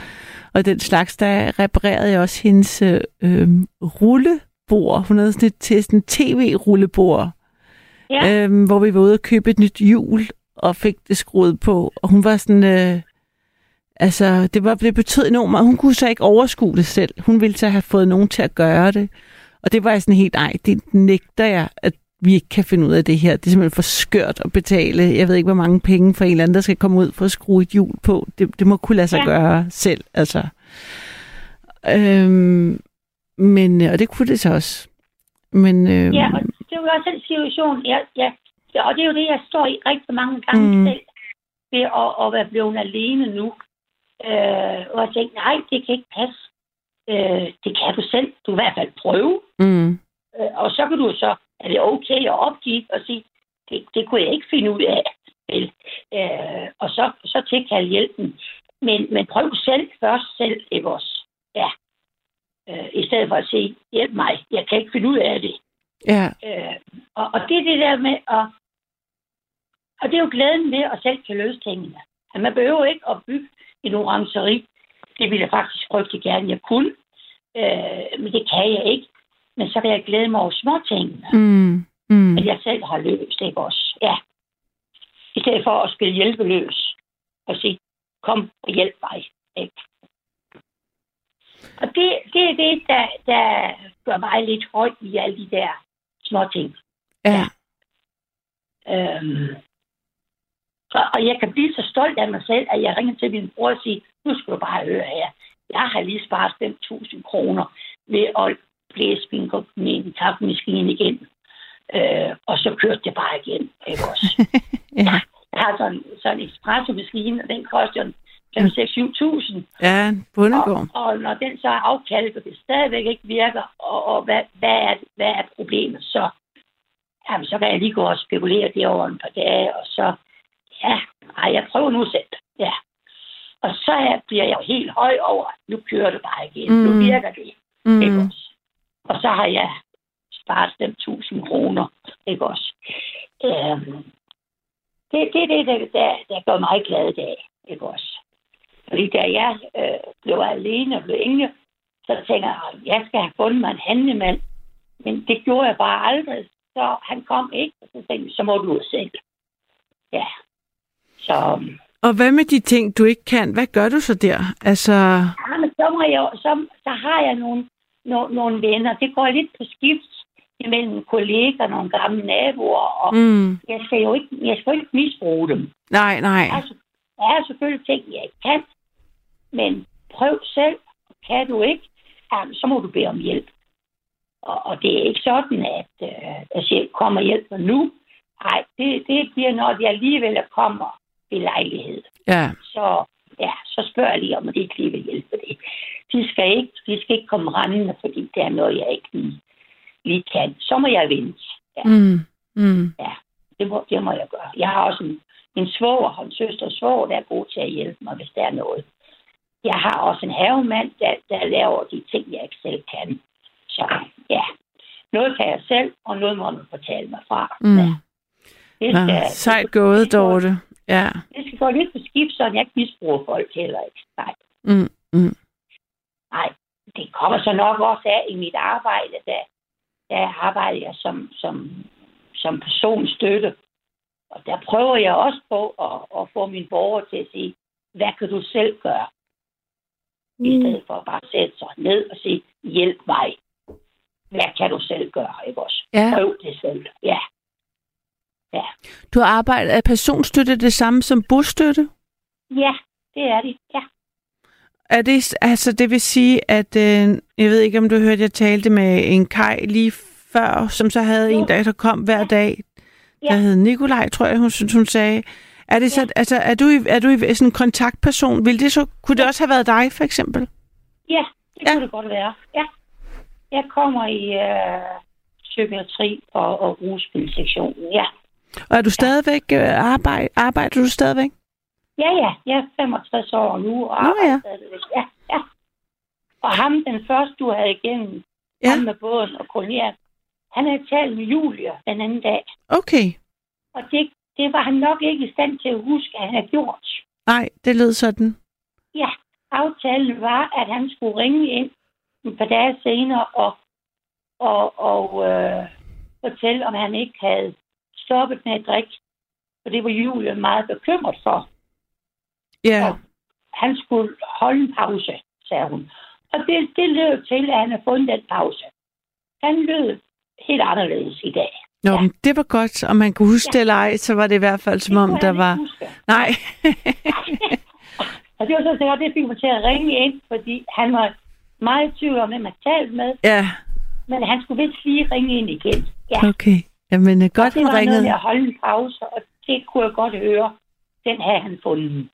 og den slags. Der reparerede jeg også hendes øh, øh, rullebord. Hun havde sådan et, til sådan tv-rullebord Ja. øhm, hvor vi var ude og købe et nyt hjul og fik det skruet på. Og hun var sådan... Øh, altså, det, var, det betød enormt meget. Hun kunne så ikke overskue det selv. Hun ville så have fået nogen til at gøre det. Og det var jeg sådan helt, nej, det nægter jeg, at vi ikke kan finde ud af det her. Det er simpelthen for skørt at betale. Jeg ved ikke, hvor mange penge for en eller anden, der skal komme ud for at skrue et hjul på. Det, det må kunne lade sig Ja. gøre selv, altså. Øhm, men, øh, og det kunne det så også. Men, øhm, Ja, og det er jo også den situation, ja, ja. ja, og det er jo det, jeg står i rigtig mange gange Mm. selv, ved at, at være blevet alene nu. Øh, og jeg tænkte, nej, det kan ikke passe. Øh, det kan du selv. Du i hvert fald prøve. mm, Øh, og så kan du så, er det okay at opgive og sige, det, det kunne jeg ikke finde ud af. Vel? Øh, og så, så tilkalde hjælpen. Men, men prøv selv først selv, ikke også? Ja. Øh, I stedet for at sige, hjælp mig, jeg kan ikke finde ud af det. ja, Øh, og, og det er det der med at... Og det er jo glæden ved at selv kan løse tingene. At man behøver ikke at bygge en orangeri. Det ville jeg faktisk frygte gerne, jeg kunne. Øh, men det kan jeg ikke. Men så kan jeg glæde mig over små tingene, mm. mm, at jeg selv har løst, ikke også? Ja. I stedet for at spille hjælpeløs og sige, kom og hjælp mig. Ikke? Og det, det er det, der, der gør mig lidt høj i alle de der små ting. ja. Øhm, og, og jeg kan blive så stolt af mig selv, at jeg ringer til min bror og siger, nu skal du bare høre her. Jeg har lige sparet 5.000 kroner ved at blæse min, min kaffemaskine igen. Øh, og så kørte det bare igen. Ikke også? ja. Jeg har sådan, sådan en espresso-maskine, og den koster en 5-6-7.000. Ja, en bondegård. Og, og når den så er afkalket, og det stadigvæk ikke virker, og, og hvad, hvad, er, hvad er problemet, så, jamen, så kan jeg lige gå og spekulere det over en par dage, og så, ja, ej, jeg prøver nu selv. Ja. Og så er, bliver jeg jo helt høj over, nu kører det bare igen, mm. nu virker det. Mm. Ikke også? Og så har jeg sparet 5.000 kroner, ikke også? Øhm, det, det er det, der, der, der gør mig glad i dag, ikke også? Fordi da jeg øh, blev alene og blev engle, så tænker jeg, at jeg skal have fundet mig en handlemand. Men det gjorde jeg bare aldrig. Så han kom ikke, og så tænkte jeg, så må du ud selv. Ja. Så, Og hvad med de ting, du ikke kan? Hvad gør du så der? Altså, ja, men så, må jeg, så, så har jeg nogle, nogle, nogle venner. Det går lidt på skift imellem kolleger, nogle gamle naboer, og mm, jeg skal jo ikke, jeg skal jo ikke misbruge dem. nej, nej. Der er, der er selvfølgelig ting, jeg ikke kan, men prøv selv. Kan du ikke, jamen, så må du bede om hjælp. Og, og det er ikke sådan, at øh, jeg siger, kommer hjælp nu. Nej, det, det bliver, når de alligevel kommer i lejlighed. Ja, Så, ja, så spørger jeg lige, om de ikke lige vil hjælpe det. De skal ikke, de skal ikke komme rendende, fordi det er noget, jeg ikke lige, lige kan. Så må jeg vente. Ja, mm, mm, det, må, det må jeg gøre. Jeg har også en, en svoger og en søster og svoger, der er god til at hjælpe mig, hvis der er noget. Jeg har også en havemand, der, der laver de ting, jeg ikke selv kan. Så ja, noget kan jeg selv, og noget må man fortælle mig fra. mm. Ja, det, Nå, sejt gået, Dorte. Ja. det skal gå lidt på skib, så jeg ikke misbruger folk heller ikke. Nej. Mm, mm. Nej, det kommer så nok også af i mit arbejde, der, der arbejder jeg som, som, som personstøtte. Og der prøver jeg også på at, at få mine borgere til at sige, hvad kan du selv gøre? I stedet for at bare sætte sig ned og sige, hjælp mig. Hvad kan du selv gøre, ikke også? Ja. Prøv det selv. Ja, Du har arbejdet, er personstøtte det samme som bostøtte? Ja det er det. Ja. Er det, altså det vil sige, at øh, jeg ved ikke, om du hørte, jeg talte med en kaj lige før, som så havde Jo. en, der, der kom hver dag, der Ja. hed Nikolaj, tror jeg, hun, synes, hun sagde. Er det så, Ja. altså, er du, er du sådan en kontaktperson? Vil det så, kunne det også have været dig, for eksempel? Ja, det Ja. kunne det godt være. Ja. Jeg kommer i øh, psykiatri og, og russpilsektionen. Ja. Og er du stadigvæk, øh, arbejde, arbejder du stadigvæk? Ja, ja, jeg er 65 år nu og Nå, ja. Ja, ja. Og ham, den første, du havde igennem, Ja. ham med båden og kolonial, han havde talt med Julia den anden dag. Okay. Og det, det var han nok ikke i stand til at huske, at han havde gjort. Nej, det lød sådan. Ja, aftalen var, at han skulle ringe ind et par dage senere og, og, og øh, fortælle, om han ikke havde stoppet med at drikke. For det var Julie meget bekymret for. Ja, Og han skulle holde en pause, sagde hun. Og det, det lød til, at han havde fundet den pause. Han lød helt anderledes i dag. Nå, Ja. men det var godt, om man kunne huske Ja. det eller ej, så var det i hvert fald som Det om, der var... huske. Nej. Og det var så godt, det fik mig til at ringe ind, fordi han var meget i tvivl om, hvem han talte med. ja, Men han skulle vist lige ringe ind igen. Ja. okay. Jamen, øh, godt, og det han var noget ringede. med at holde en pause, og det kunne jeg godt høre. Den havde han fundet.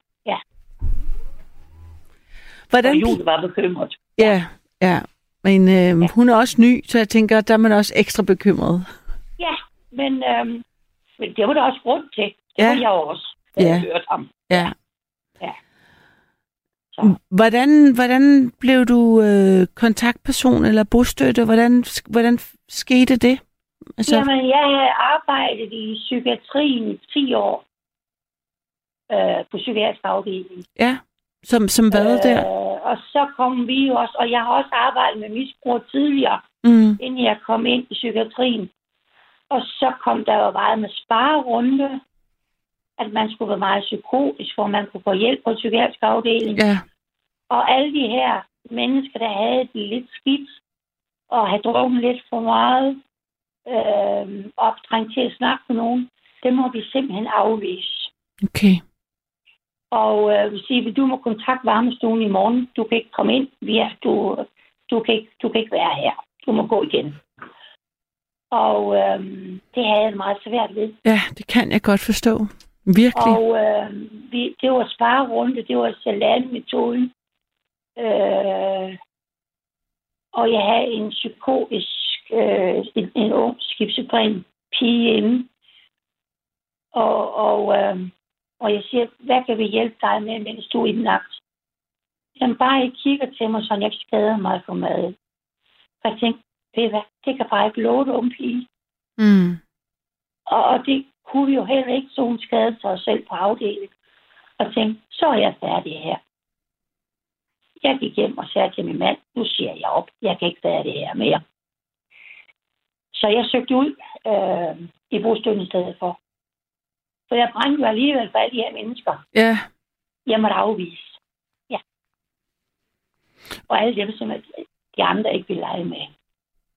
Ja, Hvordan... og Julie var bekymret. Ja, ja. Men øh, hun er også ny, så jeg tænker, der er man også ekstra bekymret. Ja, men, øhm, men det var der også grund til. Det Ja. var jeg også, da Ja. jeg hørte ham. Ja. Ja. Så. Hvordan, hvordan blev du øh, kontaktperson eller bostøtte? Hvordan, hvordan skete det? Altså, Jamen, jeg havde arbejdet i psykiatrien i 10 år øh, på psykiatrisk afdeling. ja, som, som hvad der? Øh, og så kom vi jo også, og jeg har også arbejdet med misbrug tidligere, Mm, inden jeg kom ind i psykiatrien. Og så kom der jo meget med sparerunde, at man skulle være meget psykotisk, hvor man kunne få hjælp på psykiatrisk afdeling. ja, Og alle de her mennesker, der havde det lidt skidt, og havde drukket lidt for meget, øh, optrængt til at snakke med nogen, det må vi simpelthen afvise. okay. Og øh, sige, du må kontakte varmestuen i morgen. Du kan ikke komme ind. Vi er, du, du, kan ikke, du kan ikke være her. Du må gå igen. Og øh, det havde jeg meget svært ved. Ja, det kan jeg godt forstå. Virkelig. Og øh, vi, det var sparerunde, det var salami-metoden. Øh, og jeg havde en psykotisk, øh, en, en ung skibssuprem pige inde. Og, og, øh, og jeg siger, hvad kan vi hjælpe dig med, mens du er indlagt? Jamen bare I kigger til mig, så jeg ikke skader mig for mad. Og jeg tænkte, ved I hvad, det kan bare ikke love det, unge pige. Mm, Og, og det kunne vi jo heller ikke, så hun skadede sig selv på afdelingen. Og tænkte, så er jeg færdig her. Jeg gik hjem og sagde til min mand, nu siger jeg op, jeg kan ikke være det her mere. Så jeg søgte ud øh, i bostøtten i stedet for. For jeg brændte jo alligevel for alle de her mennesker. Ja. Jeg måtte afvise. Ja. Og alle dem, som de andre ikke vil lege med.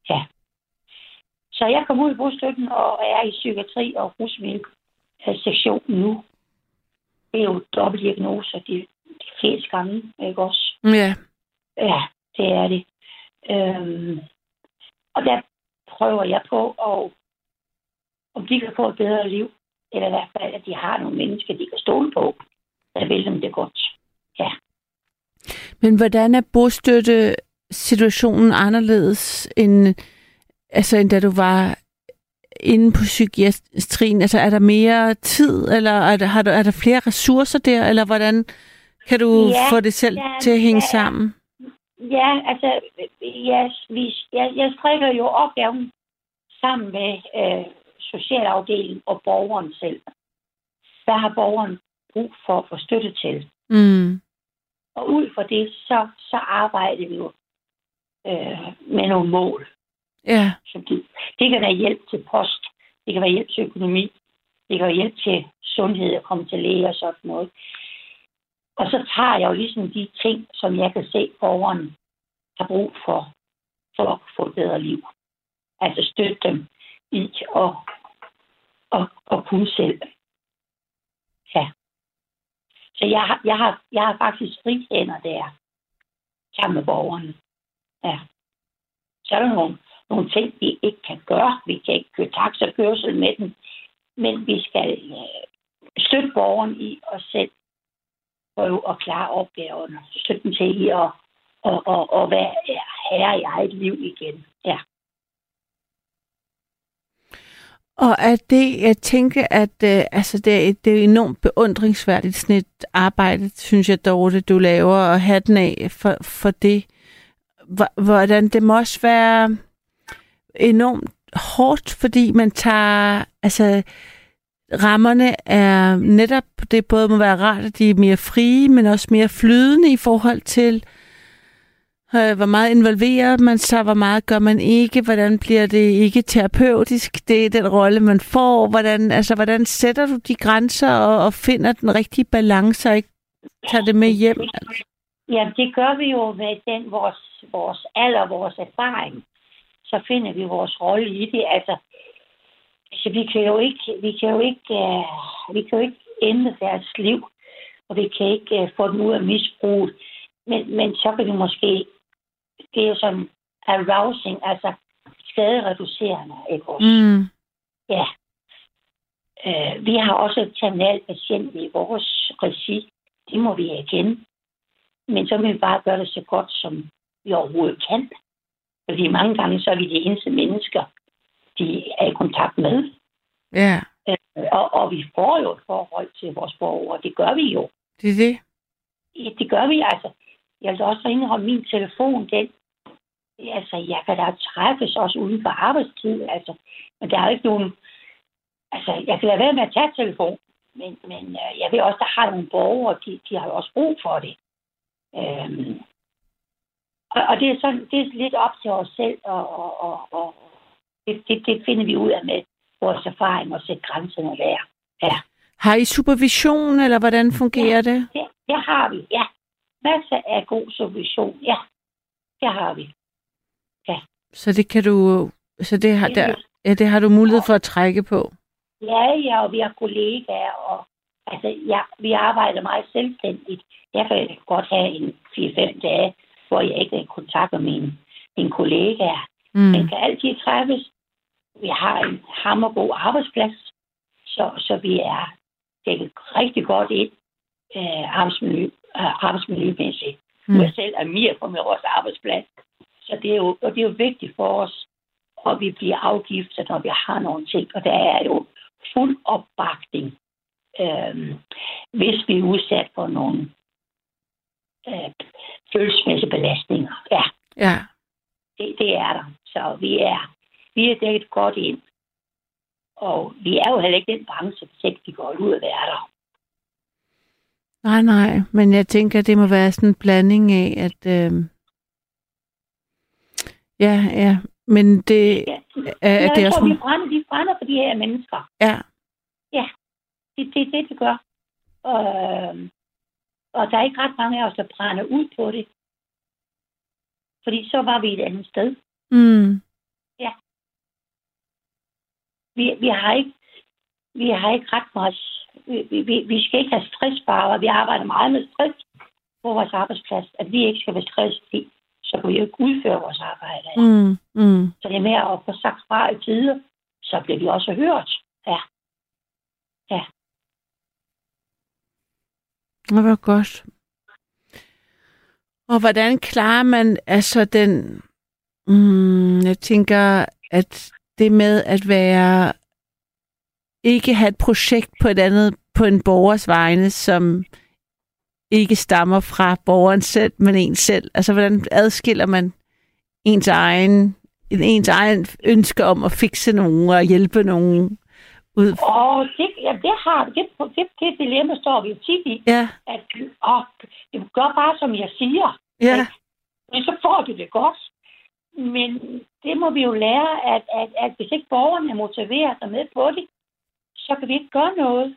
Ja. Så jeg kom ud i bostøtten og er i psykiatri og rusmiddelsektionen nu. Det er jo dobbeltdiagnoser de, de fleste gange, ikke også? Ja. Ja, det er det. Øhm, og der prøver jeg på, at, om de kan få et bedre liv, eller i hvert fald, at de har nogle mennesker, de kan stole på, der vil dem det godt. Ja. Men hvordan er bostøtte situationen anderledes end, altså, end da du var inde på psykiatrien? Altså er der mere tid, eller er der, har du, er der flere ressourcer der, eller hvordan kan du Ja, få det selv ja, til at hænge ja. sammen? Ja, altså, jeg, vi, jeg, jeg strikker jo opgaven sammen med øh, socialafdelingen og borgeren selv. Hvad har borgeren brug for at få støtte til? Mm. Og ud fra det, så, så arbejder vi jo øh, med nogle mål. Ja. Som det, det kan være hjælp til post, det kan være hjælp til økonomi, det kan være hjælp til sundhed og komme til læge og sådan noget. Og så tager jeg jo ligesom de ting, som jeg kan se borgeren har brug for, for at få et bedre liv. Altså støtte dem i at, at, at kunne selv. Ja. Så jeg har, jeg har, jeg har faktisk frihænder der, sammen med borgerne. Ja. Så er der nogle, nogle ting, vi ikke kan gøre. Vi kan ikke køre taxakørsel med den, men vi skal øh, støtte borgeren i at selv prøve at klare opgaverne. Støtte dem til i at, og, og, og være herre i eget liv igen. Ja. Og at det, jeg tænker, at øh, altså det, er, det er enormt beundringsværdigt sådan et arbejde, synes jeg, Dorte, du laver, og hatten af for, for det. Hvordan det må også være enormt hårdt, fordi man tager, altså rammerne er netop, det både må være rart, at de er mere frie, men også mere flydende i forhold til, Øh, Øh, hvor meget involverer man sig? hvor meget gør man ikke, hvordan bliver det ikke terapeutisk, det er den rolle, man får, hvordan, altså, hvordan sætter du de grænser og, og finder den rigtige balance og ikke tager det med hjem? Ja, det gør vi jo med den vores, vores alder, vores erfaring. Så finder vi vores rolle i det. Altså, så vi kan jo ikke, vi kan jo ikke, uh, vi kan jo ikke ændre deres liv, og vi kan ikke uh, få dem ud af misbruget. Men, men så kan vi måske, det er sådan arousing, altså skadereducerende, ikke også? Mm. Ja. Øh, vi har også et terminal patient i vores regi. Det må vi erkende. Men så vil vi bare gøre det så godt, som vi overhovedet kan. Fordi mange gange så er vi de eneste mennesker, de er i kontakt med. Ja, Øh, og, og vi får jo et forhold til vores borgere. Det gør vi jo. det er det. Det gør vi altså. Jeg vil også indholde min telefon, den. Altså, jeg kan da træffes også uden for arbejdstid, altså. Men der er jo ikke nogen... Altså, jeg kan lade være med at tage telefon. Men, men øh, jeg ved også, der har nogle borgere, de, de har jo også brug for det. Øhm, og, og det er sådan, det er lidt op til os selv, og, og, og, og det, det, det finder vi ud af med vores erfaring og sætte grænserne der. Ja. Har I supervision, eller hvordan fungerer det? Det, det har vi, ja. Masser af god supervision, ja. Det har vi. Så det kan du, så det har, der, ja, det har du mulighed for at trække på. Ja, ja, og vi har kollegaer, og altså, ja, vi arbejder meget selvstændigt. Jeg kan godt have en 4-5 dage, hvor jeg ikke er i kontakt med mine, mine kollegaer. Mm. Man kan altid træffes. Vi har en hammergod arbejdsplads, så, så vi er dækket rigtig godt ind øh, arbejdsmiljø, arbejdsmiljømæssigt. Mm. Jeg selv er mere på med vores arbejdsplads. Så det er, jo, og det er jo vigtigt for os, at vi bliver afgiftet, når vi har nogle ting. Og der er jo fuld opbakning, øh, hvis vi er udsat for nogle øh, følelsesmæssige belastninger. Ja, Ja. det, det er der. Så vi er, vi er dækket godt ind. Og vi er jo heller ikke den branche, hvis ikke de går ud af være der. Nej, nej, men jeg tænker, det må være sådan en blanding af, at... Øh... Ja, ja, men det Ja. er, er jeg det tror, også... vi brænder, vi brænder for de her mennesker. Ja. Ja. Det det, det, det gør. Øh, og der er ikke ret mange af os, der brænder ud på det. Fordi så var vi et andet sted. Mm. Vi, vi har ikke vi har ikke ret meget... Vi, vi, vi skal ikke have stress bare, og vi arbejder meget med stress på vores arbejdsplads. At vi ikke skal være stresset i, så kan vi jo ikke udføre vores arbejde. Mm. Mm. Så det er mere at få sagt fra i tider, så bliver vi også hørt. Ja. Ja. Det var godt. Og hvordan klarer man altså den... Mm, jeg tænker, at det med at være... Ikke have et projekt på et andet, på en borgers vegne, som ikke stammer fra borgeren selv, men en selv. Altså, hvordan adskiller man ens egen, ens egen ønske om at fikse nogen og hjælpe nogen ud? Og det, ja, det har det, det, det dilemma står vi jo tit i. Ja, At, og, det gør bare, som jeg siger. ja, Men så får du det godt. Men det må vi jo lære, at, at, at hvis ikke borgerne motiverer sig med på det, så kan vi ikke gøre noget.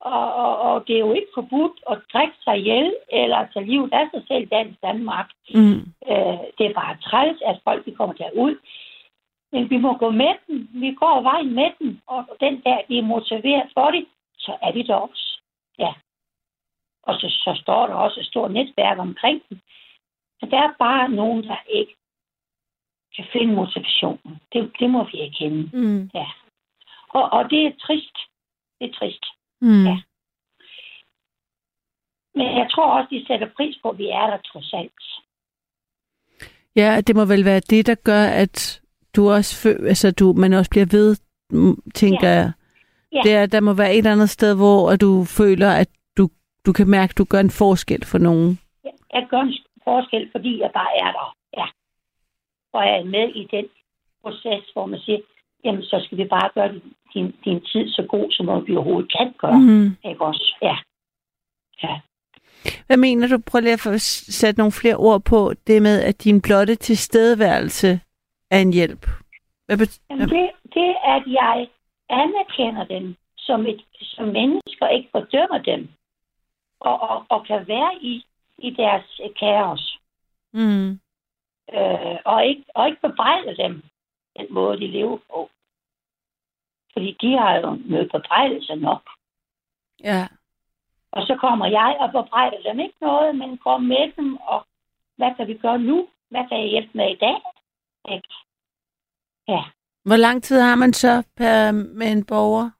Og, og, og det er jo ikke forbudt at drikke sig ihjel eller at tage livet af sig selv i Danmark. mm, Øh, det er bare træls, at folk de kommer derud. Men vi må gå med den. Vi går vejen med den. Og den der, vi er motiveret for det, så er vi der også. Ja. Og så, så står der også et stort netværk omkring den. Så der er bare nogen, der ikke kan finde motivationen. Det, det må vi erkende. mm, Og, og det er trist. Det er trist. mm. Ja. Men jeg tror også, de sætter pris på, at vi er der trods alt. Ja, det må vel være det, der gør, at du også fø- altså du, man også bliver ved, mm, tænker Ja. jeg. Ja. Det er, der må være et eller andet sted, hvor at du føler, at du, du kan mærke, at du gør en forskel for nogen. Jeg gør en forskel, fordi jeg bare er der. Ja. Og jeg er med i den proces, hvor man siger, jamen så skal vi bare gøre din, din, tid så god, som vi overhovedet kan gøre. Mm. Ikke også? Ja. Ja. Hvad mener du? Prøv lige at sætte nogle flere ord på det med, at din blotte tilstedeværelse er en hjælp. Hvad bet- Jamen det, det, at jeg anerkender dem som, et, som mennesker, ikke fordømmer dem, og, og, og kan være i, i deres kaos, mm. øh, og, ikke, og ikke bebrejde dem den måde, de lever på. Fordi de har jo mødt bebrejdelse nok. Ja. Og så kommer jeg og bebrejder dem ikke noget, men går med dem, og hvad kan vi gøre nu? Hvad kan jeg hjælpe med i dag? Ikke? Ja, Hvor lang tid har man så per, med en borger?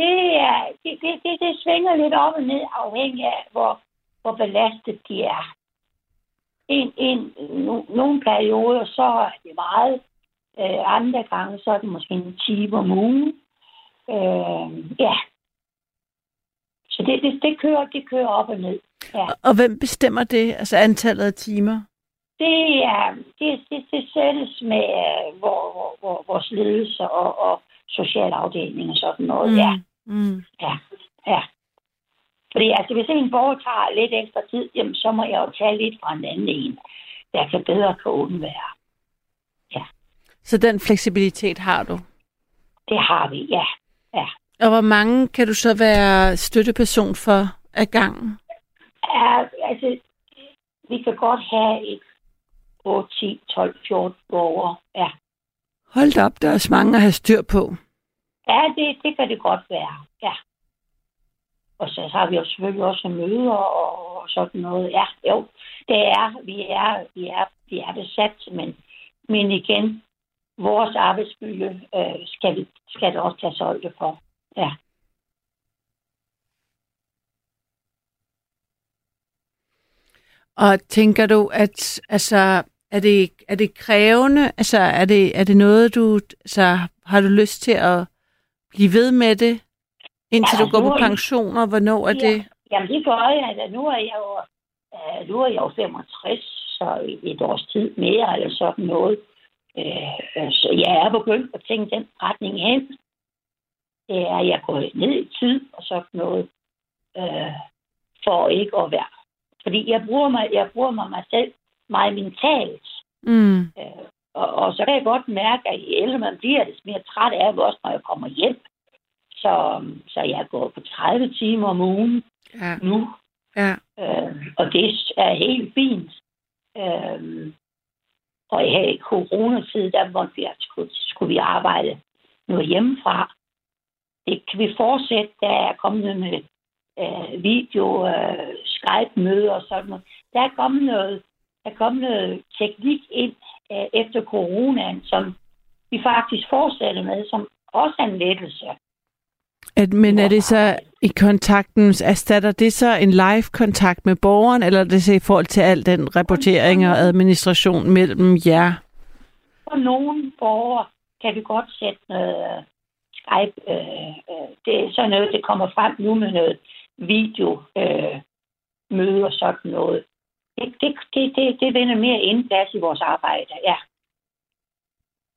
det, er, det, det, det, det svinger lidt op og ned, afhængig af, hvor, hvor belastet de er. En, en, no, nogle perioder, så er det meget. Øh, andre gange, så er det måske en time om ugen. Øh, ja. Så det, det, det, kører, det kører op og ned. Ja. Og, hvem bestemmer det? Altså antallet af timer? Det er det, det, det sættes med øh, hvor, hvor, hvor, vores ledelse og, og socialafdeling og sådan noget. Mm. Ja, Mm. ja, ja. Fordi altså, hvis en borger tager lidt ekstra tid, jamen, så må jeg jo tage lidt fra en anden en, der kan bedre kan undvære. Så den fleksibilitet har du? Det har vi, ja. ja. Og hvor mange kan du så være støtteperson for af gangen? Er, altså, vi kan godt have et 8, 10, 12, 14 borgere. Ja, Hold op, der er også mange at have styr på. ja det, det kan det godt være. Ja. Og så har vi jo selvfølgelig også møder og sådan noget. Ja, jo, det er, vi er, vi er, vi er besat, men, men igen, vores arbejdsmiljø øh, skal, vi, skal det også tage højde for. Ja. Og tænker du, at altså, er det, er det krævende? Altså, er det, er det noget, du... Altså, har du lyst til at blive ved med det, indtil Ja, du går på pension, og hvornår er Ja. det? Jamen, det gør jeg. Da. Nu er jeg jo, øh, nu er jeg jo 65, så et års tid mere eller sådan noget. Øh, så jeg er begyndt at tænke den retning hen. Det er, at jeg går ned i tid og sådan noget. Øh, for ikke at være. Fordi jeg bruger mig, jeg bruger mig, mig selv meget mentalt. Mm. Øh, og, og så kan jeg godt mærke, at i ældre man bliver, det mere træt af også, når jeg kommer hjem. Så, så jeg går på 30 timer om ugen Ja. nu, Ja. øh, og det er helt fint. Øh, og her i coronatid, der måtte vi, altså skulle, skulle vi arbejde noget hjemmefra. Det kan vi fortsætte, der er kommet med øh, video, øh, Skype-møder og sådan noget. Der er kommet noget, der er kommet noget teknik ind øh, efter coronaen, som vi faktisk fortsætter med, som også er en lettelse. At, men er det så i kontakten, erstatter det så en live-kontakt med borgeren, eller er det så i forhold til al den rapportering og administration mellem jer? For nogle borgere kan vi godt sætte noget øh, Skype. Øh, øh, det er sådan noget, det kommer frem nu med noget video øh, møde og sådan noget. Det, det, det, det, det vender mere indplads i vores arbejde, ja.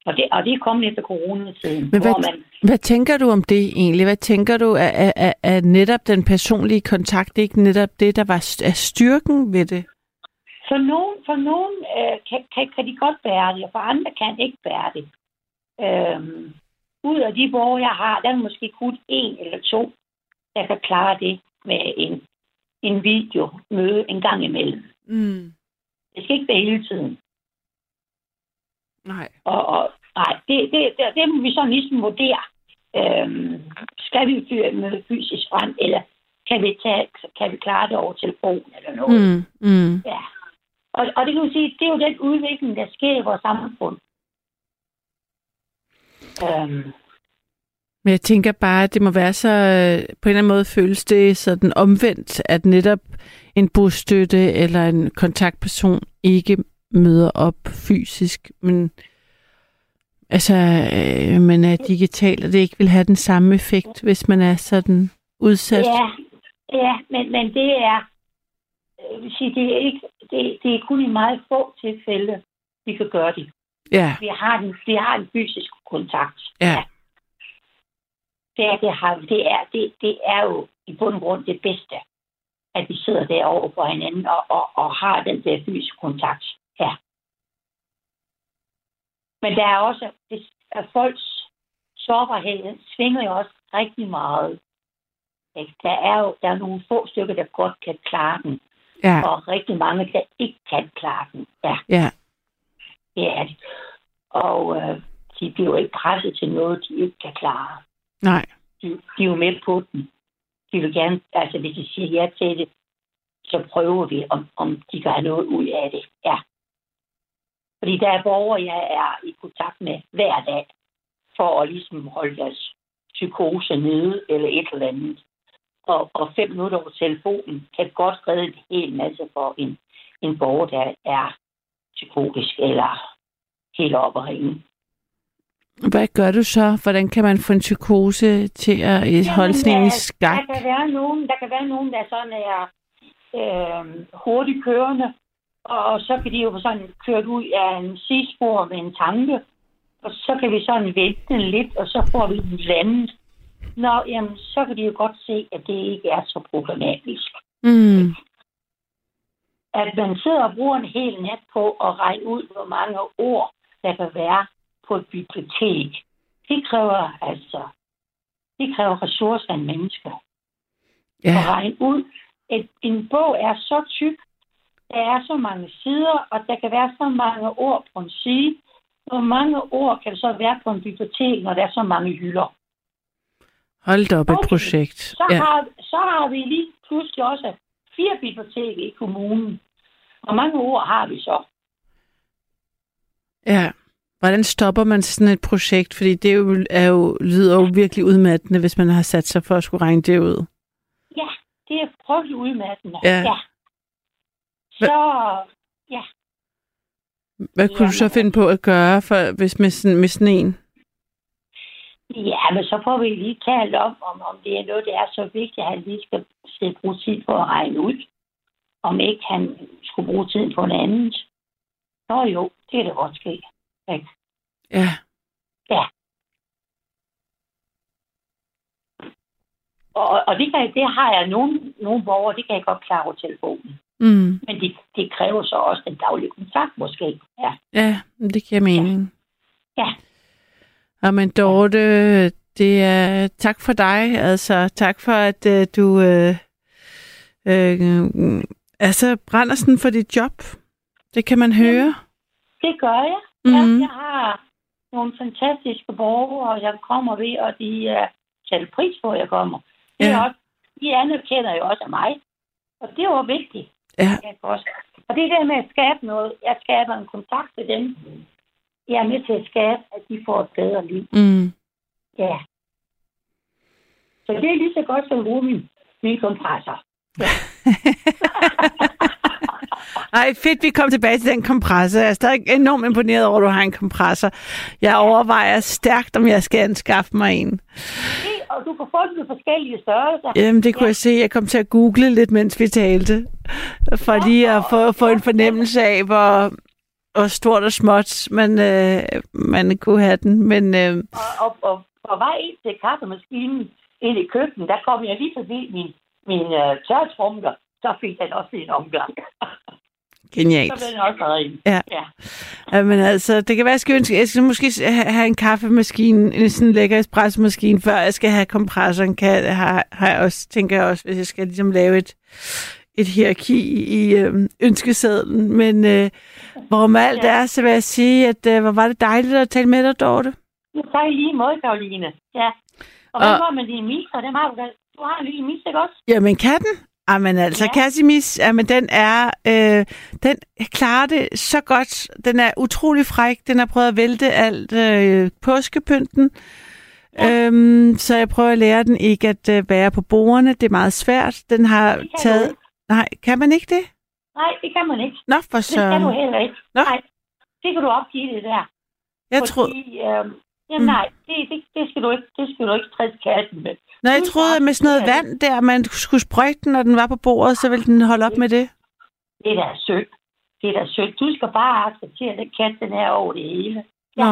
Og det, og det er kommet efter coronatiden, Men hvad- man Hvad tænker du om det egentlig? Hvad tænker du, er, er, er, er netop den personlige kontakt ikke netop det, der var er styrken ved det? For nogen, for nogen øh, kan, kan, kan de godt bære det, og for andre kan ikke bære det. Øhm, ud af de borgere, jeg har, der er måske kun en eller to, der kan klare det med en, en video møde en gang imellem. Mm. Det skal ikke være hele tiden. Nej. Og, og nej, det, det, det, det må vi så ligesom vurdere. Øhm, skal vi fyre møde fysisk frem, eller kan vi, tage, kan vi klare det over telefon eller noget? Mm. Mm. Ja. Og, og det kan man sige, det er jo den udvikling, der sker i vores samfund. Øhm, Men jeg tænker bare, at det må være så, på en eller anden måde føles det sådan omvendt, at netop en bostøtte eller en kontaktperson ikke møder op fysisk, men altså, øh, man er digital, og det ikke vil have den samme effekt, hvis man er sådan udsat. ja, ja men, men det er, jeg vil sige, det er, ikke, det, det er kun i meget få tilfælde, vi kan gøre det. Ja, Vi har en, vi har en fysisk kontakt. ja, Det er, det, har, det, er, det, det er jo i bund og grund det bedste, at vi sidder derovre for hinanden og, og, og har den der fysiske kontakt. Ja. Men der er også, hvis, at folks sårbarhed svinger jo også rigtig meget. Ikke? Der er jo der er nogle få stykker, der godt kan klare den, ja, og rigtig mange, der ikke kan klare den. Ja, ja, det er det. Og øh, de bliver jo ikke presset til noget, de ikke kan klare. nej, de, de er jo med på den. De vil gerne, altså hvis de siger ja til det, så prøver vi, om, om de kan have noget ud af det. Ja. Fordi der er borgere, jeg er i kontakt med hver dag, for at ligesom holde deres psykose nede, eller et eller andet. Og, og fem minutter over telefonen kan godt redde en hel masse for en, en borger, der er psykotisk eller helt oppe at ringe. Hvad gør du så? Hvordan kan man få en psykose til at holde sådan en i skak? Der kan være nogen, der kan være nogen, der sådan er øh, hurtigt kørende, og så kan de jo sådan kørt ud af en sidespor med en tanke, og så kan vi sådan vente den lidt, og så får vi den landet. Nå, jamen, så kan de jo godt se, at det ikke er så problematisk. Mm. At man sidder og bruger en hel nat på at regne ud, hvor mange ord, der kan være på et bibliotek. Det kræver altså, det kræver ressourcer af en menneske. Ja, at regne ud. Et, en bog er så tyk, der er så mange sider, og der kan være så mange ord på en side. Hvor mange ord kan der så være på en bibliotek, når der er så mange hylder? hold da op et Okay. projekt. Så, Ja. har, så har vi lige pludselig også fire biblioteker i kommunen. Hvor mange ord har vi så? Ja. Hvordan stopper man sådan et projekt? Fordi det er jo, er jo, lyder jo virkelig udmattende, hvis man har sat sig for at skulle regne det ud. Ja, det er frygteligt udmattende. Ja. ja. Så, Hvad kunne du så finde på at gøre, for, hvis med sådan, med sådan en? Ja, men så får vi lige talt om, om, om det er noget, der er så vigtigt, at han lige skal se bruge tid på at regne ud. Om ikke han skulle bruge tiden på noget andet. Nå jo, det kan da godt ske. Ikke? Ja. Og, og det, kan, det har jeg nogle, nogle borgere, det kan jeg godt klare over telefonen. Mm. Men det, det kræver så også den daglige kontakt måske. Ja. Ja, det giver mening. Ja. Og men Dorte, Det er tak for dig. Altså, tak for, at uh, du uh, uh, altså, brænder sådan for dit job. Det kan man høre. Det gør jeg. Mhm. Mm. Jeg har nogle fantastiske borgere, og jeg kommer ved, og de uh, pris på, at jeg kommer. Det er Ja. også, de anerkender jo også af mig. Og det var vigtigt. Ja. Og det der med at skabe noget, jeg skaber en kontakt til dem. Jeg er med til at skabe, at de får et bedre liv. Mm. Ja. Så det er lige så godt som at bruge min, min kompressor. Ej, fedt, vi kom tilbage til den kompressor. Jeg er stadig enormt imponeret over, at du har en kompressor. Jeg overvejer stærkt, om jeg skal anskaffe mig en. Det, og du kan få den i forskellige størrelser. Jamen, det kunne jeg se. Jeg kom til at google lidt, mens vi talte. For lige at få, få en fornemmelse af, hvor, hvor stort og småt man, øh, man kunne have den. Men øh, Og, og, og på vej ind til kaffemaskinen ind i køkkenet, der kom jeg lige forbi min, min uh, tørretrumler. Så fik den også en omgang. så genialt. blev den også ren. Ja. ja. Ja, men altså, det kan være, jeg skal, ønske, jeg skal måske ha- have en kaffemaskine, en sådan lækker espresso-maskine, før jeg skal have kompressoren. Kan, har, har jeg også, tænker jeg også, hvis jeg skal ligesom lave et, et hierarki i øh, ønskesedlen. Men øh, hvorom alt Ja. er, så vil jeg sige, at øh, hvor var det dejligt at tale med dig, Dorte. Tager jeg lige måde, Karoline. Ja. Og hvad Og- var med dine miser? Dem har du. Du har en lille mis, ikke også? Jamen, katten? Jamen altså, ja. Casimis, jamen, den er, øh, den klarer det så godt. Den er utrolig fræk. Den har prøvet at vælte alt øh, påskepynten. Ja. Øhm, så jeg prøver at lære den ikke at øh, være på bordene. Det er meget svært. Den har Det kan du taget... ikke. Nej, kan man ikke det? Nej, det kan man ikke. Nå, for Det skal du så... heller ikke. Nå. Nej, det kan du opgive det der. Jeg fordi, troede, øh, ja, Mm. nej, det, det, det, skal du ikke, det skal du ikke stresse katten med. nej, jeg troede, at med sådan noget Ja. vand der, man skulle sprøjte den, når den var på bordet, så ville den holde op med det. Det er da synd. Det er da synd. Du skal bare acceptere, at den kat, den er over det hele. Nå,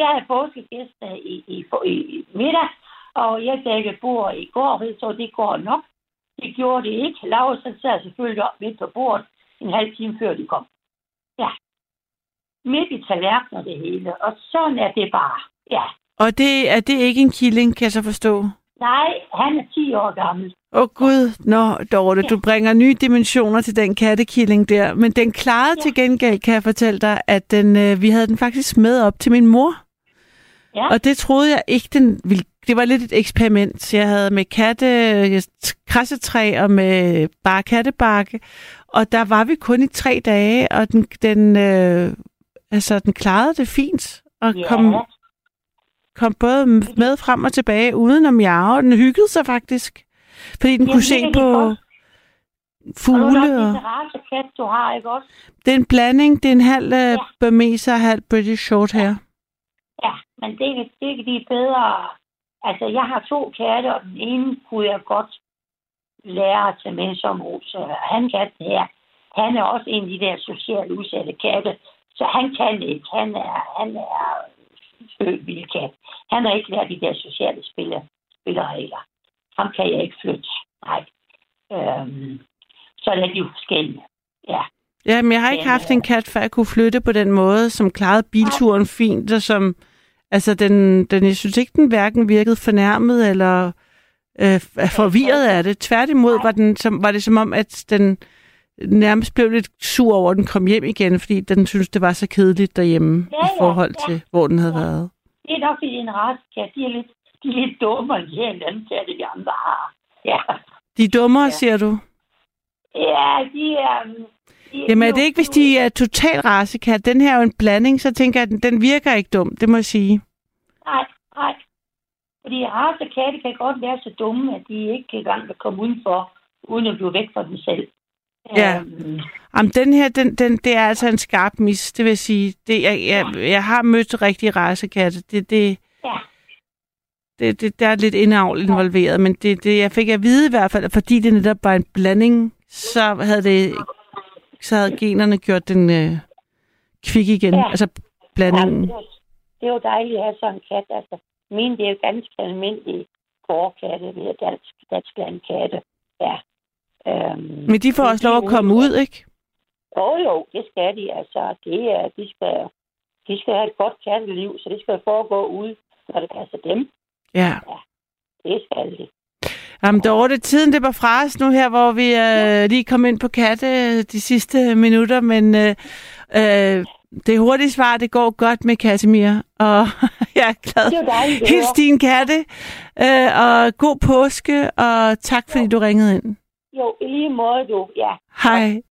Jeg havde påskegæster i, i, i, i middag, og jeg dækkede bord i går, så det går nok. Det gjorde det ikke. Laura så sad selvfølgelig op midt på bordet en halv time før de kom. Ja. Midt i tallerkenen og det hele. Og sådan er det bare. Ja. og det, er det ikke en killing, kan jeg så forstå? Nej, han er 10 år gammel. Åh oh, gud, nå Dorte, Ja. du bringer nye dimensioner til den kattekilling der. Men den klarede Ja. til gengæld, kan jeg fortælle dig, at den, øh, vi havde den faktisk med op til min mor. Ja. Og det troede jeg ikke, den ville... Det var lidt et eksperiment. Jeg havde med katte, øh, krassetræ og med bare kattebakke. Og der var vi kun i tre dage, og den, den, øh, altså, den klarede det fint. Og Ja. kom, kom både med frem og tilbage uden at miave. Den hyggede sig faktisk. Fordi den Jamen, kunne se det på godt. Og fugle. det Og... racekat, du har, ikke også? Det er en blanding. Det er en halv uh, Ja. Burmese og halv British Shorthair. Ja, men det, er- det er de bedre. Altså, jeg har to katte, og den ene kunne jeg godt lære at tage med som hus. Han katten her, han er også en af de der socialt udsatte katte. Så han kan ikke. Han er, han er født vildkat. Han har ikke lært de der sociale spiller, spilleregler. Ham kan jeg ikke flytte. Nej. Øhm, så er de jo forskellige. Ja. Jamen, jeg har ikke haft øh, en kat, før jeg kunne flytte på den måde, som klarede bilturen fint, og som, altså, den, den, jeg synes ikke, den hverken virkede fornærmet eller øh, forvirret af det. Tværtimod var, den, som, var det som om, at den nærmest blev lidt sur over, at den kom hjem igen, fordi den synes det var så kedeligt derhjemme Ja, i ja, forhold ja. til, hvor den havde Ja. været. Det er nok, fordi en racekat, de er lidt, de er lidt dummere, end her en anden katte, de andre har. Ja. De er dummere, Ja. siger du? Ja, de er... De, Jamen er det ikke, hvis de er total racekat? Den her er jo en blanding, så tænker jeg, at den, den virker ikke dum, det må jeg sige. Nej, nej. Fordi racekatte kan godt være så dumme, at de ikke kan gang at komme udenfor, uden at blive væk fra dem selv. Ja. Øhm, Jamen, den her, den, den, det er altså en skarp mis, det vil sige. Det, jeg, jeg, jeg har mødt rigtige racekatte. Det, det, Ja. det, det, der er lidt indavl involveret, men det, det, jeg fik at vide i hvert fald, fordi det netop var en blanding, så havde, det, så havde generne gjort den øh, kvik igen. Ja. Altså blandingen. det, er, jo- det er jo dejligt at have sådan en kat. Altså, mine, det er jo ganske almindelige gårdkatte, det er dansk, dansk landkatte. Ja. Øhm, Men de får også lov at komme ud, ikke? Jo, jo, det skal de. Altså, det er, de, skal, de skal have et godt katteliv, så det skal foregå ude, når det passer dem. Ja. Det skal de. Jamen, Dorte, tiden det var fra os nu her, hvor vi øh, lige kom ind på katte de sidste minutter, men øh, øh, det hurtige svar, det går godt med Casimir, og jeg er glad. Det at Hils din katte, øh, og god påske, og tak fordi du ringede ind. Jo, i lige måde, du. Ja. Hej.